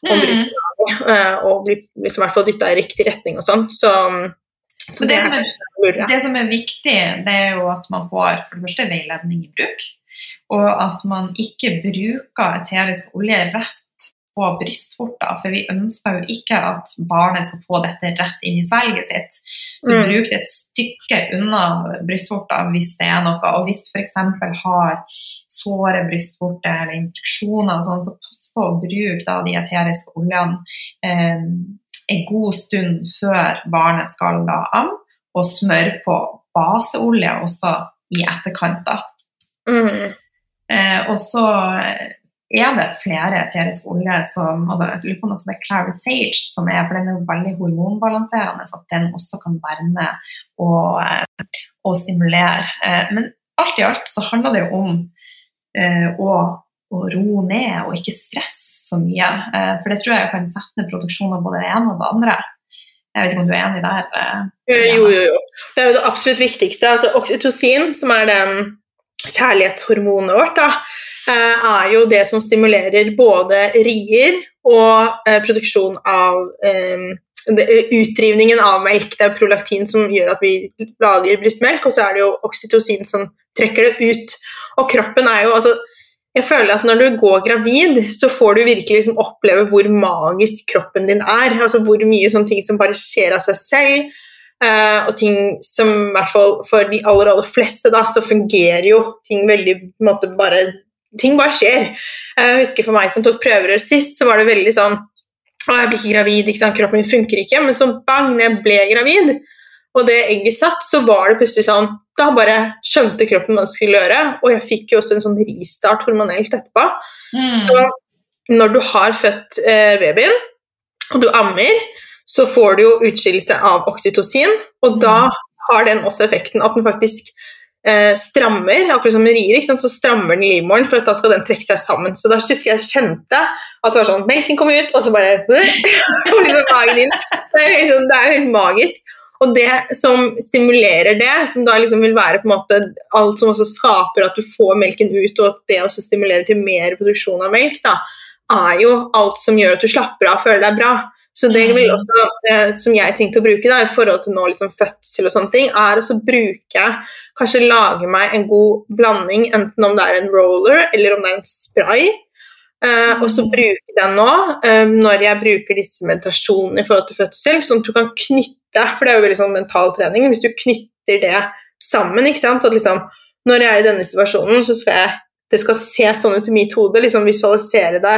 om Mm. bruken av det, eh, og bli liksom, i hvert fall dytta i riktig retning og sånn. Så, så det, det som er- Det som er viktig, det er jo at man får for det første veiledning i bruk, og at man ikke bruker eterisk olje rett på brystvorter, for vi ønsker jo ikke at barnet skal få dette rett inn i svelget sitt. Så Mm. bruk det et stykke unna brystvorter hvis det er noe. Og hvis du f.eks. har såre brystvorter eller infeksjoner, og sånn, så pass på å bruke da, de eteriske oljene eh, en god stund før barnet skal da am, og smør på baseolje også i etterkant. da. Mm. Eh, og så er det flere oljer som og da, jeg lurer på noe som er Clary Sage, som er, for den er veldig hormonbalanserende, så at den også kan være med og, og stimulere. Eh, men alt i alt så handler det jo om eh, å, å roe ned og ikke stresse så mye. Eh, for det tror jeg kan sette ned produksjonen av både det ene og det andre. Jeg vet ikke om du er enig der? Eh, Jo, jo, jo. Det er jo det absolutt viktigste. Altså, oksytocin, som er det mm, kjærlighetshormonet vårt, da, er jo det som stimulerer både rier og eh, produksjon av eh, Utdrivningen av melk. Det er prolaktin som gjør at vi lager brystmelk, og så er det jo oksytocin som trekker det ut. Og kroppen er jo altså jeg føler at Når du går gravid, så får du virkelig liksom oppleve hvor magisk kroppen din er. altså Hvor mye sånne ting som bare skjer av seg selv. eh, og ting som i hvert fall for de aller aller fleste da, så fungerer jo ting veldig på en måte bare Ting bare skjer. Eh, Jeg husker for meg som tok prøverør sist, så var det veldig sånn Å, jeg blir ikke gravid, ikke sant? kroppen min funker ikke. Men så bang, jeg ble gravid, og det egget satt, så var det plutselig sånn Da bare skjønte kroppen hva den skulle gjøre, og jeg fikk jo også en sånn ristart hormonelt etterpå. Mm. Så når du har født eh, babyen, og du ammer, så får du jo utskillelse av oksytocin, og da har den også effekten at den faktisk eh, strammer, akkurat som en rir, så strammer den livmoren, for da skal den trekke seg sammen. Så da husker jeg kjente at det var sånn, melken kom ut, og så bare kom liksom magen inn. Det er, er helt magisk. Og det som stimulerer det, som da liksom vil være på en måte alt som også skaper at du får melken ut, og at det også stimulerer til mer produksjon av melk, da, er jo alt som gjør at du slapper av og føler deg bra. Så det vil også, eh, som jeg tenkte å bruke da, i forhold til nå liksom fødsel og sånne ting, er å bruke Kanskje lage meg en god blanding, enten om det er en roller eller om det er en spray. Eh, og så bruke den nå eh, når jeg bruker disse meditasjonene i forhold til fødsel, sånn at du kan knytte For det er jo veldig sånn mental trening. Hvis du knytter det sammen ikke sant? At liksom, Når jeg er i denne situasjonen, så skal jeg det skal se sånn ut i mitt hode. liksom Visualisere det,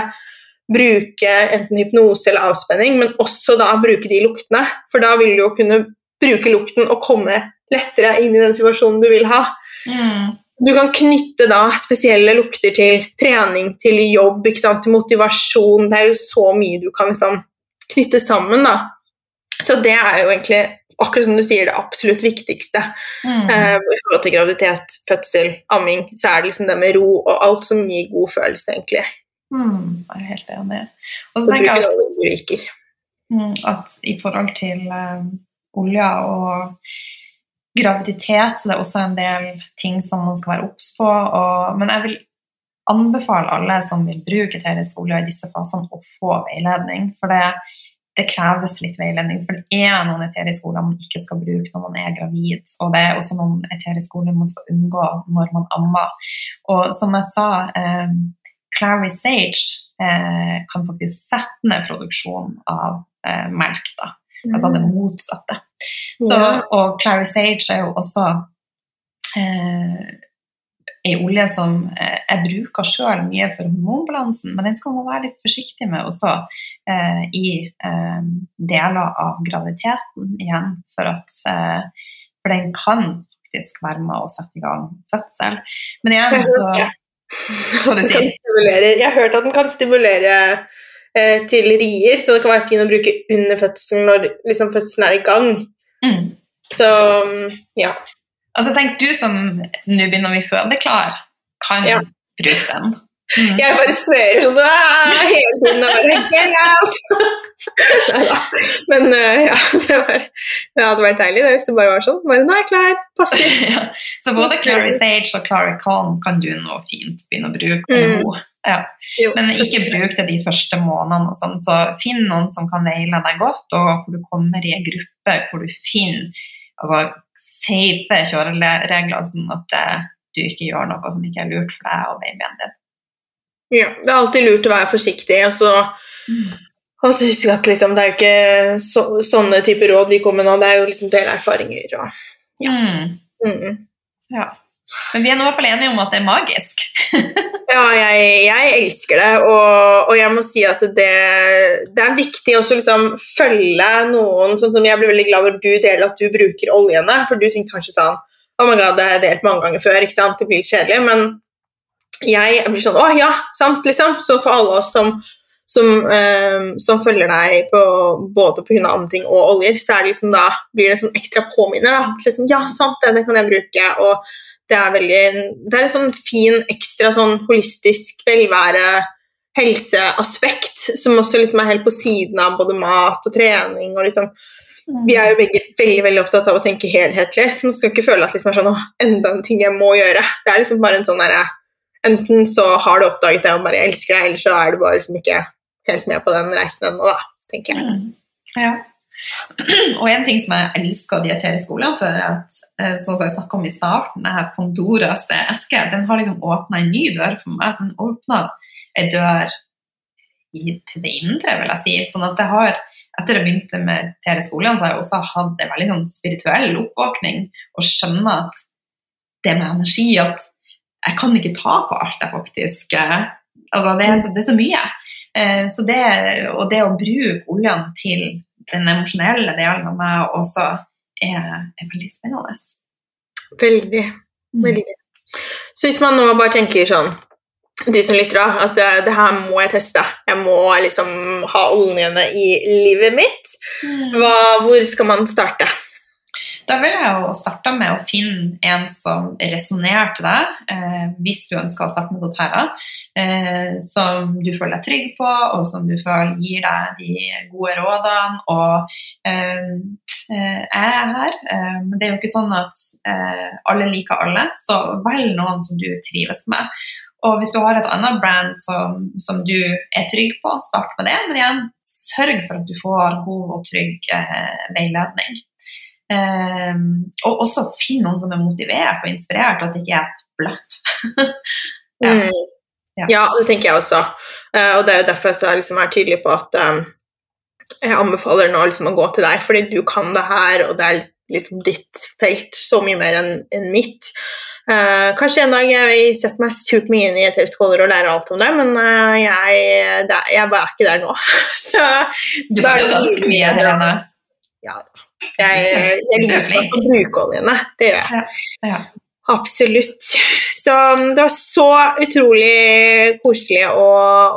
bruke enten hypnose eller avspenning, men også da bruke de luktene. For da vil du jo kunne bruke lukten og komme lettere inn i den situasjonen du vil ha. Mm. Du kan knytte da spesielle lukter til trening, til jobb, til motivasjon. Det er jo så mye du kan liksom knytte sammen. da. Så det er jo egentlig, akkurat som du sier, det absolutt viktigste. Mm. Eh, I forhold til graviditet, fødsel, amming, så er det liksom det med ro og alt som gir god følelse, egentlig. Mm. Jeg er helt enig. Og så Så tenker jeg at. Mm, at i forhold til uh, olja og graviditet, så det er også en del ting som man skal være obs på. Og, men jeg vil anbefale alle som vil bruke eterisk olje i disse fasene, å få veiledning. For det, det kreves litt veiledning. For det er noen eteriske oljer man ikke skal bruke når man er gravid. Og det er også noen eteriske oljer man skal unngå når man ammer. Og som jeg sa, eh, Clary Sage eh, kan faktisk sette ned produksjonen av eh, melk. da. Altså det motsatte. Så, og Clary Sage er jo også eh, ei olje som eh, jeg bruker sjøl mye for hormonbalansen, men den skal man være litt forsiktig med også eh, i eh, deler av graviditeten igjen, for at eh, for den kan faktisk være med å sette i gang fødsel. Men igjen så Hva du kan sier jeg har hørt at den kan stimulere eh, til rier, så det kan være fint å bruke under fødselen når liksom, fødselen er i gang. mm. Så ja. Altså tenk du som nå begynner vi fødeklar, kan Ja. bruke den. Mm. Jeg bare sverer sånn «Ah!» hele tiden og bare Get out! Men uh, ja, det, var, det hadde vært deilig det, hvis det bare var sånn. Bare, nå er jeg klar. Passer. ja. Så både Clary Sage og Clary Calm kan du nå fint begynne å bruke. Mm. Ja. Men ikke bruk det de første månedene. Sånn. Så finn noen som kan veile deg godt, og hvor du kommer i en gruppe hvor du finner altså, safe kjøreregler, sånn at eh, du ikke gjør noe som ikke er lurt for deg og babyen din. Ja, det er alltid lurt å være forsiktig. Og så, og så husk at liksom, det er jo ikke så, sånne typer råd vi kommer med nå, det er jo liksom del erfaringer og Ja. Mm. mm. Ja. Men vi er nå i hvert fall enige om at det er magisk. Ja, jeg, jeg elsker det, og, og jeg må si at det, det er viktig også liksom følge noen sånn som Jeg blir veldig glad når du deler at du bruker oljene, for du tenkte kanskje sånn Oh my god, det har jeg delt mange ganger før, ikke sant? det blir kjedelig, men jeg blir sånn Å ja, sant, liksom. Så for alle oss som, som, eh, som følger deg på, både pga. ting og oljer, så det liksom da blir det sånn ekstra påminner. da, liksom, Ja, sant, det, det kan jeg bruke. og det er veldig Det er en sånn fin, ekstra sånn holistisk velvære helseaspekt som også liksom er helt på siden av både mat og trening og liksom Vi er jo begge veldig veldig opptatt av å tenke helhetlig, så man skal ikke føle at liksom er sånn, enda en ting jeg må gjøre. Det er liksom bare en sånn derre Enten så har du oppdaget det og bare elsker deg, eller så er du bare liksom ikke helt med på den reisen ennå, da, tenker jeg. Mm. Ja. Og en ting som jeg elsker de i skolen, for, at eh, sånn som jeg snakket om i starten, det her Pandoras eske, den har liksom åpna en ny dør for meg. Så den åpna en dør til det indre, vil jeg si. Sånn at jeg har, etter jeg begynte med eteriske skolen, så har jeg også hatt en veldig sånn spirituell oppvåkning og skjønner at det med energi at jeg kan ikke ta på alt jeg faktisk eh, Altså, det er, så, det er så mye. Eh, så det, og det å bruke oljene til den emosjonelle delen av meg også er, er veldig spennende. Veldig. Mm. Veldig. Så hvis man nå bare tenker sånn du som lytter, at det, det her må jeg teste. Jeg må liksom ha oljene i livet mitt. Mm. Hva, hvor skal man starte? Da vil jeg jo starte med å finne en som resonnerer til deg, eh, hvis du ønsker å starte med doTERRA, eh, som du føler deg trygg på, og som du føler gir deg de gode rådene. Og eh, eh jeg er her, eh, men det er jo ikke sånn at eh, alle liker alle, så velg noen som du trives med. Og hvis du har et annet brand som, som du er trygg på, start med det. Men igjen, sørg for at du får god og trygg veiledning. Um, og også finn noen som er motivert og inspirert, at det ikke er et blaff. ja. Mm. Ja. ja. det tenker jeg også. Uh, og det er jo derfor jeg liksom er tydelig på at um, jeg anbefaler nå liksom å gå til deg, fordi du kan det her, og det er liksom ditt felt så mye mer enn en mitt. Uh, kanskje en dag jeg vil sette meg supermye inn i eteriske og lære alt om det, men uh, jeg, det, jeg er ikke der nå. så Du kan jo ganske mye, Helene. Ja. Jeg, jeg liker å bruke oljene. Det gjør jeg. Ja, ja. Absolutt. Så det var så utrolig koselig å,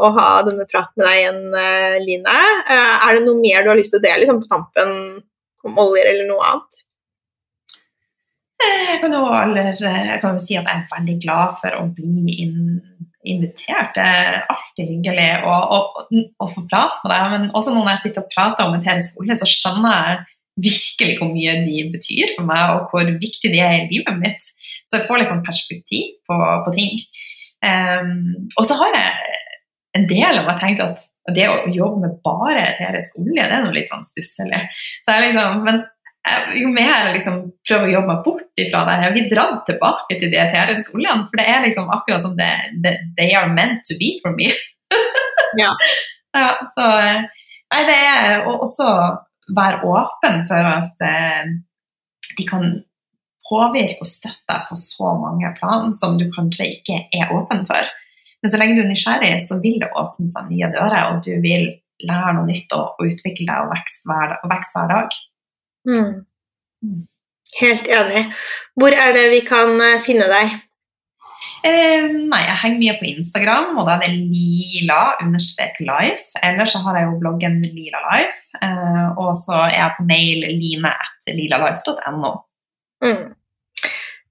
å ha denne praten med deg igjen, uh, Line. Uh, er det noe mer du har lyst til å dele liksom, på tampen om oljer eller noe annet? Eh, jeg kan jo, aller, jeg kan jo si at jeg er veldig glad for å bli inn, invitert. Det er alltid hyggelig å, å, å, få prate med deg. Men også når jeg sitter og prater om eterisk olje, så skjønner jeg virkelig hvor mye de betyr for meg, og hvor viktig de er i livet mitt. Så jeg får litt sånn perspektiv på, på ting. Um, og så har jeg en del av meg tenkt at det å jobbe med bare eterisk olje, det er noe litt sånn stusslig. Så jeg liksom, men jo mer jeg liksom prøver å jobbe meg bort ifra det, jeg blir dratt tilbake til de eteriske oljene. For det er liksom akkurat som det, det, they are meant to be for me. ja. ja. Så Nei, det er også være åpen for at eh, de kan påvirke og støtte deg på så mange plan som du kanskje ikke er åpen for. Men så lenge du er nysgjerrig, så vil det åpne seg nye dører, og du vil lære noe nytt og, og utvikle deg og vokse hver, hver, dag. Mm. mm. Helt enig. Hvor er det vi kan eh, finne deg? Eh, nei, jeg henger mye på Instagram, og da er det lila-life. Ellers så har jeg jo bloggen Lila Life, eh, og så er jeg på mail line.lilalife.no. Mm.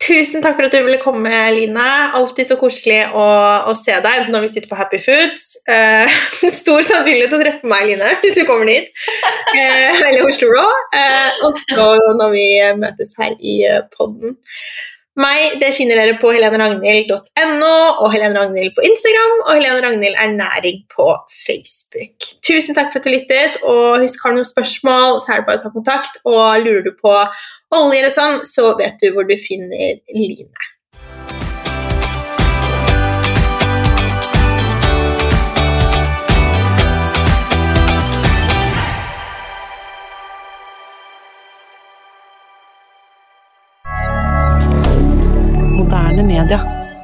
Tusen takk for at du ville komme, Line. Alltid så koselig å, å se deg når vi sitter på Happy Foods. Eh, stor sannsynlighet å treffe meg, Line, hvis du kommer dit. Eh, eller Oslo Raw. Eh, og så når vi møtes her i eh, podden. Meg det finner dere på heleneragnhild.no og Helene Ragnhild på Instagram og Helene Ragnhild Ernæring på Facebook. Tusen takk for at du lyttet, og husk har du noen spørsmål, så er det bare å ta kontakt. Og lurer du på olje eller sånn, så vet du hvor du finner Line. Moderne media.